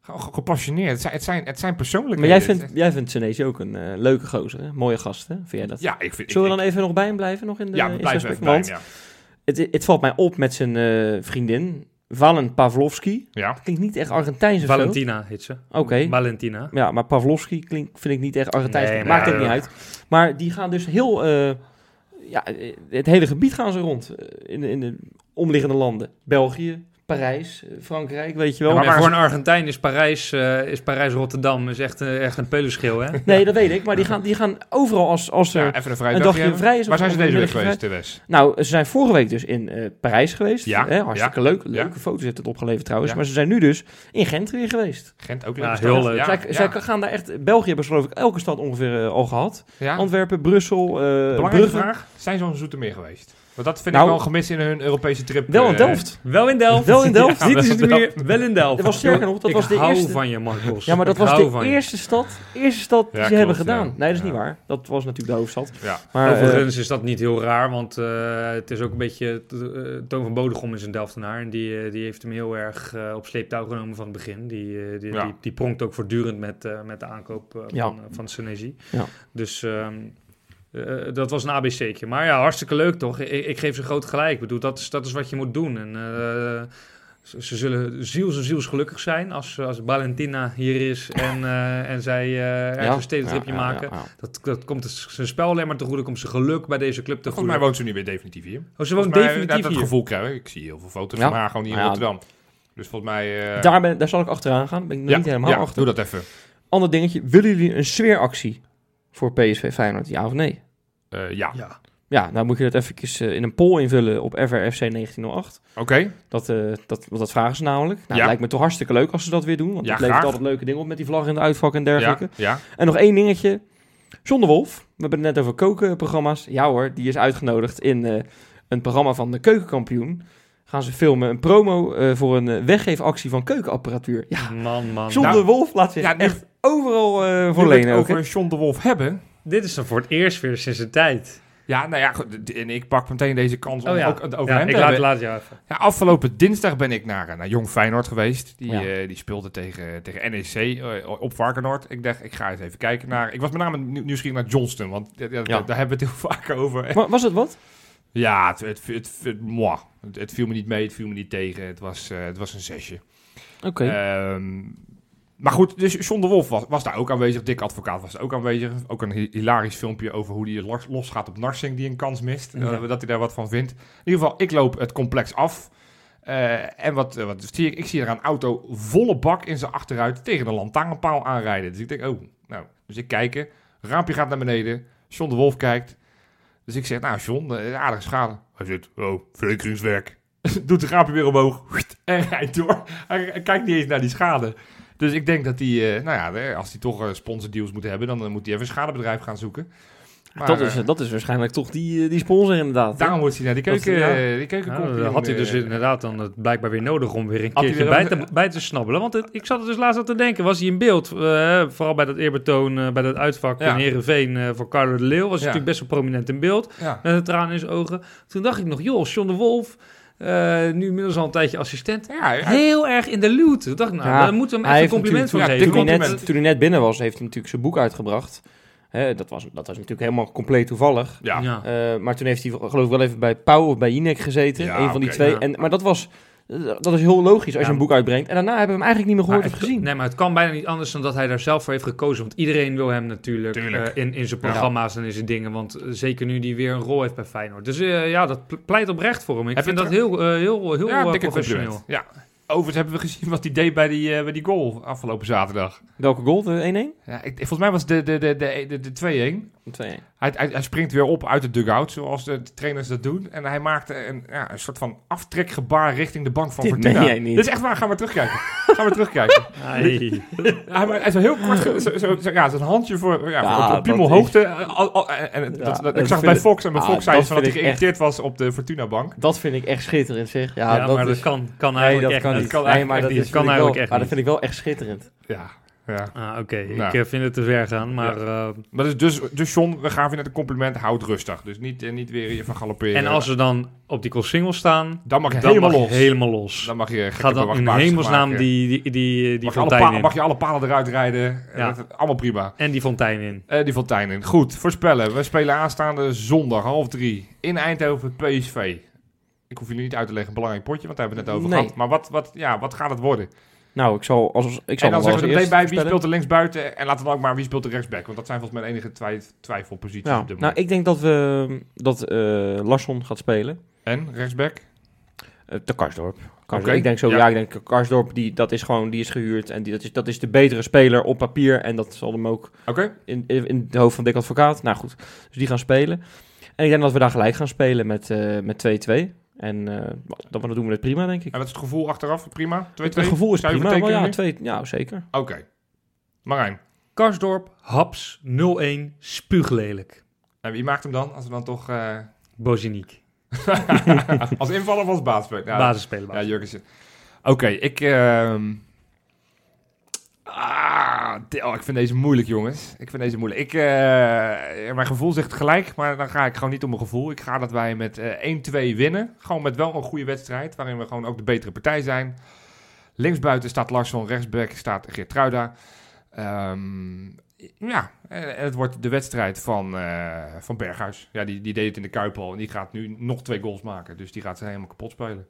Ge- ge- Gepassioneerd. Het zijn, het zijn, het zijn
Maar jij vindt, jij vindt Senesi ook een eh, leuke gozer, hè? Mooie gast, hè? Vind jij dat?
Ja, ik vind...
Zullen we
ik-
dan even nog bij hem blijven nog in de
Ja, even
aspect?
bij
Want
hem, ja.
het, het valt mij op met zijn eh, vriendin, Valen Pavlovski.
Ja.
Klinkt niet echt Argentijns of zo.
Valentina heet ze.
Oké.
Valentina.
Ja, maar Pavlovski klinkt, vind ik niet echt Argentijns.
Nee,
Maakt ook niet uit. Maar die gaan dus heel... eh, ja, het hele gebied gaan ze rond. in, in de omliggende landen. België, Parijs, eh, Frankrijk, weet je wel.
Ja,
Maar
maar
voor
waar
een Argentijn is Parijs, eh, is Parijs Rotterdam is echt, eh, echt een peulenschil, hè?
Nee, dat weet ik. Maar die gaan, die gaan overal als, als er...
Ja, even een vrije
een
dagje hebben.
vrij is.
Waar zijn ze deze week geweest?
Nou, ze zijn vorige week dus in eh, Parijs geweest.
Ja,
Hè, hartstikke leuk.
ja.
Leuke foto's heeft het opgeleverd trouwens.
Ja.
Maar ze zijn nu dus in Gent weer geweest.
Gent ook
Ja, heel leuk.
Ja,
zij,
ja.
zij gaan daar echt... België hebben ze geloof ik elke stad ongeveer al gehad.
Ja.
Antwerpen, Brussel, eh
Belangrijke
Brugge.
vraag. Zijn ze al in Zoetermeer geweest? Want dat vind
Nou,
ik wel gemist in hun Europese trip.
Wel in
eh,
Delft.
Wel in Delft.
Wel in *laughs* Delft.
Dit is
wel
het
in
meer. Wel in Delft.
Dat was sterker nog, dat
ik
was de
hou
eerste-
van je, Marcos.
Ja, maar dat
Ik
was de
je.
eerste stad, eerste stad die
Ja,
ze hebben gedaan.
ja.
Nee, dat is niet waar. Dat was natuurlijk de hoofdstad.
Ja.
Maar, eh,
Overigens is dat niet heel raar, want eh, het is ook een beetje... eh, Toon van Bodegom is een Delftenaar en die, eh, die heeft hem heel erg eh, op sleeptouw genomen van het begin. Die, eh, die,
Ja.
die, die pronkt ook voortdurend met, eh, met de aankoop eh,
Ja.
van, eh, van Senesi.
Ja.
Dus ehm, eh, dat was een ABC'tje. Maar ja, hartstikke leuk toch? Ik, ik geef ze groot gelijk. Ik bedoel, dat is, dat is wat je moet doen. En eh, ze, ze zullen ziels en ziels gelukkig zijn als, als Valentina hier is en, eh, en zij eh ergens een stedentripje
ja, ja,
maken.
ja, ja.
Dat, dat komt zijn spel alleen maar te goede, komt zijn geluk bij deze club te
Volgens mij
goede.
woont ze nu weer definitief hier.
Oh, ze woont
mij,
definitief
dat, dat
hier.
gevoel krijg ik. Zie heel veel foto's
Ja.
van haar gewoon hier in
Ja.
Rotterdam. Dus volgens mij... eh,
Daar, ben, daar zal ik achteraan gaan. Ben ik nog
ja,
niet helemaal
ja,
achter.
doe dat even.
Ander dingetje. Willen jullie een sfeeractie voor PSV Feyenoord? Ja of nee?
Eh, ja,
Ja.
Ja, nou moet je dat even in een poll invullen op FRFC 1908.
oké.
Dat, eh, dat, want dat vragen ze namelijk. Nou,
Ja.
lijkt me toch hartstikke leuk als ze dat weer doen. Want
Ja,
het levert
graag.
altijd leuke dingen op met die vlag in de uitvak en dergelijke.
ja.
En nog één dingetje. John de Wolf, we hebben het net over kokenprogramma's. Ja hoor, die is uitgenodigd in eh, een programma van de keukenkampioen. Gaan ze filmen een promo eh, voor een eh, weggeefactie van keukenapparatuur. Ja,
Man, man.
John
Nou,
de Wolf laat zich
ja, nu-
echt overal eh, voor
we het
lenen ook. hè?
over John de Wolf hebben.
Dit is dan voor het eerst weer sinds een tijd.
Ja, nou ja, goed, en ik pak meteen deze kans om
Oh ja.
ook het over
ja,
hem
ik
te
laat,
hebben.
laat jou even.
Ja, afgelopen dinsdag ben ik naar, eh, naar Jong Feyenoord geweest. Die,
Ja.
eh, die speelde tegen, tegen NEC eh, op Varkenoord. Ik dacht, ik ga eens even kijken naar... Ik was met name nieuw- nieuwsgierig naar Johnston, want ja,
Ja.
daar hebben we het heel *laughs* vaak over.
Maar was het wat?
Ja, het, het, het, het, moi. het, het viel me niet mee, het viel me niet tegen. Het was, eh, het was een zesje.
Oké.
Ehm, maar goed, dus John de Wolf was, was daar ook aanwezig. Dick Advocaat was er ook aanwezig. Ook een hi- hilarisch filmpje over hoe hij los, losgaat op Narsing, die een kans mist.
Ja.
Eh, dat hij daar wat van vindt. In ieder geval, ik loop het complex af. Eh, en wat, wat zie ik? Ik zie er een auto volle bak in zijn achteruit tegen de lantaarnpaal aanrijden. Dus ik denk, oh, nou. Dus ik kijk, raampje gaat naar beneden. John de Wolf kijkt. Dus ik zeg, nou John, eh, aardige schade. Hij zegt, oh, verzekeringswerk. *laughs* Doet het raampje weer omhoog *laughs* en rijdt door. Hij kijkt niet eens naar die schade. Dus ik denk dat hij, eh, nou ja, eh, als hij toch eh, sponsordeals moet hebben, dan moet hij even een schadebedrijf gaan zoeken. Maar,
dat, is, dat is waarschijnlijk toch die, die sponsor inderdaad.
daarom moet hij naar die
Dat-
keuken,
ja.
eh, die keukenkampioen.
Nou, had hij dus inderdaad dan het blijkbaar weer nodig om weer een keertje
weer
bij te, bij te snabbelen. Want het- ik zat er dus laatst aan te denken, was hij in beeld? eh, vooral bij dat eerbetoon, eh, bij dat uitvak
Ja.
in Heerenveen eh, voor Carlo de Leeuw. Was hij natuurlijk best wel prominent in beeld.
Ja.
Met een traan in zijn ogen. Toen dacht ik nog, joh, John de Wolf, eh, nu inmiddels al een tijdje assistent.
Ja, hij-
Heel erg in de loot. Toen dacht ik, nou,
Ja,
daar moeten we hem
hij
echt een compliment voor geven.
toen, hij net, toen hij net binnen was, heeft hij natuurlijk zijn boek uitgebracht. Hè, dat, was, dat was natuurlijk helemaal compleet toevallig.
ja.
Ja.
Eh, maar toen heeft hij geloof ik wel even bij Pauw of bij Jinek gezeten.
Ja,
een van die twee.
ja.
En, maar dat was... Dat is heel logisch als
Ja.
je een boek uitbrengt. En daarna hebben we hem eigenlijk niet meer gehoord of gezien.
Nee, maar het kan bijna niet anders dan dat hij daar zelf voor heeft gekozen. Want iedereen wil hem natuurlijk
Tuurlijk.
eh, in, in zijn programma's en in zijn dingen. Want eh, zeker nu die weer een rol heeft bij Feyenoord. Dus eh, ja, dat ple- pleit oprecht voor hem. Ik
Heb
vind
je
dat heel, heel, heel
ja,
professioneel.
Ja. Overigens hebben we gezien wat hij deed bij die, bij die goal afgelopen zaterdag.
Welke goal? De 1-1?
Ja, ik, volgens mij was het de, de, de, de, de, de 2-1.
Een 2-1.
Hij, hij, hij springt weer op uit de dugout, zoals de trainers dat doen. En hij maakte een, ja, een soort van aftrekgebaar richting de bank van
Dit
Fortuna.
meen jij niet.
Dit is echt waar, gaan we terugkijken. gaan we terugkijken. *laughs* Hij, hij is zo heel kort, zo, zo, zo- ja, zo'n handje voor, ja, op,
dat
op piemelhoogte. dat, dat-
dat
ik zag bij Fox en bij
ah,
Fox zei
dat
van dat hij
echt-
geïrriteerd was op de Fortuna-bank.
Dat vind ik echt schitterend zeg. Ja,
Ja,
dat
maar
is...
dat kan, kan
Nee,
eigenlijk
dat
echt
kan
niet.
niet.
kan
nee,
eigenlijk
maar
echt
dat, dat vind ik wel echt schitterend.
Ja. Ja.
Ah, Oké,
Nou.
ik eh, vind het te ver gaan, maar... eh,
Maar dus, dus, dus John, we gaan weer net een compliment. Houd rustig. Dus niet, eh, niet weer je van galopperen.
en als we dan op die single staan,
Dan mag je
dan
helemaal
mag
los.
je helemaal los.
Dan mag je
Ga dan in hemelsnaam
maken.
die, die, die, die
mag, je alle
fontein in.
mag je alle palen eruit rijden.
Ja.
Dat- allemaal prima.
En die fontein in.
Eh, die fontein in. Goed, voorspellen. We spelen aanstaande zondag half drie in Eindhoven PSV. Ik hoef jullie niet uit te leggen, een belangrijk potje, want daar hebben we het net over
Nee.
gehad. Maar wat, wat, ja, wat gaat het worden?
Nou, ik zal, als, ik zal
en dan zeggen we er meteen bij wie speelt er linksbuiten. En laten we dan ook maar wie speelt er rechtsback. Want dat zijn volgens mij de enige twi- twijfelposities
nou,
moment.
ik denk dat, we, dat eh Larsson gaat spelen.
En, rechtsback?
Eh, te Karsdorp. Karsdorp.
Oké,
Ik denk zo,
ja.
ja, ik denk Karsdorp, die, dat is gewoon, die is gehuurd. En die, dat, is, dat is de betere speler op papier. En dat zal hem ook
Oké.
in, in, in het hoofd van Dick Advocaat. Nou goed, dus die gaan spelen. En ik denk dat we daar gelijk gaan spelen met, eh, met 2-2. En eh, dan, dan doen we het prima, denk ik.
En wat is het gevoel achteraf? Prima? 2-2?
Het gevoel is
Zou
prima, maar ja,
nu?
twee, ja, zeker.
Oké. Marijn.
Karsdorp, Haps, 0-1, spuuglelijk.
En wie maakt hem dan? Als we dan toch... eh,
Boziniek. *laughs*
als invaller of als baasspeler? Ja,
Basisspeler.
Ja, Jurgensen. Oké, ik... ehm, Ah, oh, ik vind deze moeilijk, jongens. Ik vind deze moeilijk. Ik, eh, mijn gevoel zegt gelijk, maar dan ga ik gewoon niet om mijn gevoel. Ik ga dat wij met eh 1-2 winnen. Gewoon met wel een goede wedstrijd, waarin we gewoon ook de betere partij zijn. Linksbuiten staat Larsson, rechtsback staat Geertruida. Ehm ja, en het wordt de wedstrijd van, eh, van Berghuis. Ja, die, die deed het in de Kuip al en die gaat nu nog twee goals maken. Dus die gaat ze helemaal kapot spelen.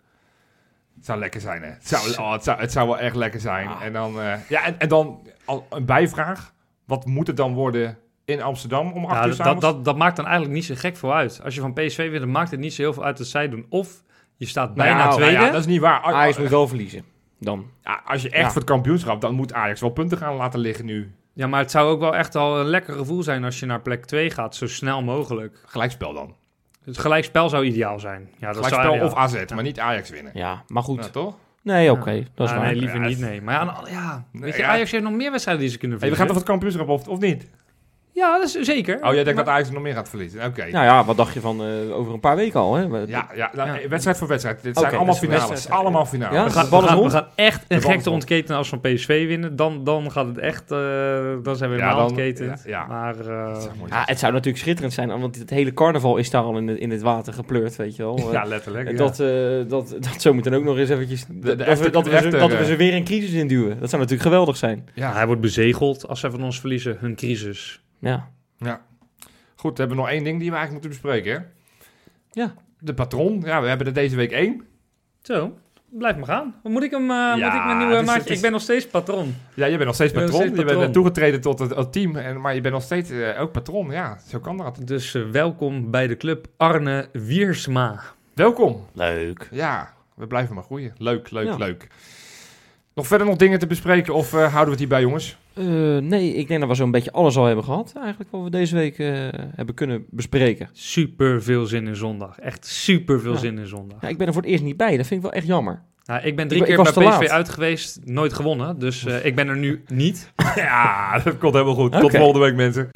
Het zou lekker zijn, hè? Het zou, oh, het zou, het zou wel echt lekker zijn.
Ah.
En dan, eh, ja, en, en dan al een bijvraag. Wat moet het dan worden in Amsterdam om acht
Ja,
uur
dat,
s'avonds?
dat, dat, dat maakt dan eigenlijk niet zo gek veel uit. Als je van PSV wint, dan maakt het niet zo heel veel uit dat zij doen. Of je staat
Nou
bijna tweede.
nou ja, dat is niet waar.
Ajax moet wel verliezen. Dan.
Ja, als je echt
Ja.
voor het kampioenschap, dan moet Ajax wel punten gaan laten liggen nu.
Ja, maar het zou ook wel echt al een lekker gevoel zijn als je naar plek 2 gaat, zo snel mogelijk.
Gelijkspel dan.
Het gelijkspel zou ideaal zijn. Ja, dat
Gelijkspel
zou,
of AZ, maar niet Ajax winnen.
Ja, maar goed.
Nou, toch?
Nee, oké. dat is
Ah,
waar.
Nee, liever niet, nee. Maar ja, aan- ja
Nee,
weet je,
ja.
Ajax heeft nog meer wedstrijden die ze kunnen
Hey, we gaan toch het kampioenschap of, of niet?
Ja, dat is zeker.
Oh, jij denkt
Maar-
dat Ajax nog meer gaat verliezen? Oké.
Nou ja, wat dacht je van eh, over een paar weken al? Hè?
Ja, ja, nou,
Ja.
wedstrijd voor wedstrijd. Dit zijn allemaal
dus
finales.
wedstrijd.
Allemaal finales.
Ja?
We gaan, we, gaan, we
rond?
gaan echt een gekte
rond.
ontketenen als we van PSV winnen. Dan, dan gaat het echt... eh, dan zijn we
Ja,
helemaal
dan-
ontketend.
ja, ja.
Maar eh,
Dat.
Ja, het zou natuurlijk schitterend zijn, want het hele carnaval is daar al in het, in het water gepleurd, weet je wel. *laughs*
Ja, letterlijk.
en
ja.
dat, eh, dat, dat zo moet dan ook nog eens eventjes...
de
dat, we,
echte-
dat, we, dat ze weer een crisis induwen. Dat zou natuurlijk geweldig zijn.
ja.
hij wordt bezegeld als zij van ons verliezen. Hun crisis.
Ja.
Goed, we hebben nog één ding die we eigenlijk moeten bespreken. Hè?
Ja.
De patroon. Ja, we hebben er deze week één.
Zo, blijf maar gaan. Wat moet ik hem... eh,
Ja,
moet ik mijn nieuwe
is-
maatje...
het is-
Ik ben nog steeds patron.
Ja, je bent nog steeds
Ik ben nog
patroon.
steeds
Je bent eh, toegetreden tot het, het team. En, maar je bent nog steeds eh, ook patroon. Ja, zo kan dat.
Dus welkom bij de club Arne Wiersma.
Welkom.
Leuk.
Ja, we blijven maar groeien. Leuk, leuk,
Ja.
leuk. Nog verder nog dingen te bespreken of eh, houden we het hierbij, jongens?
Eh, nee, ik denk dat we zo'n beetje alles al hebben gehad. Eigenlijk wat we deze week eh, hebben kunnen bespreken.
Super veel zin in zondag. Echt super veel
Ja.
zin in zondag.
Ja, ik ben er voor het eerst niet bij. Dat vind ik wel echt jammer.
Nou, ik ben drie
Ik-
keer bij PSV
laat.
uit geweest, nooit gewonnen. Dus eh, ik ben er nu niet. *laughs*
Ja, dat komt helemaal goed. Tot volgende week, mensen.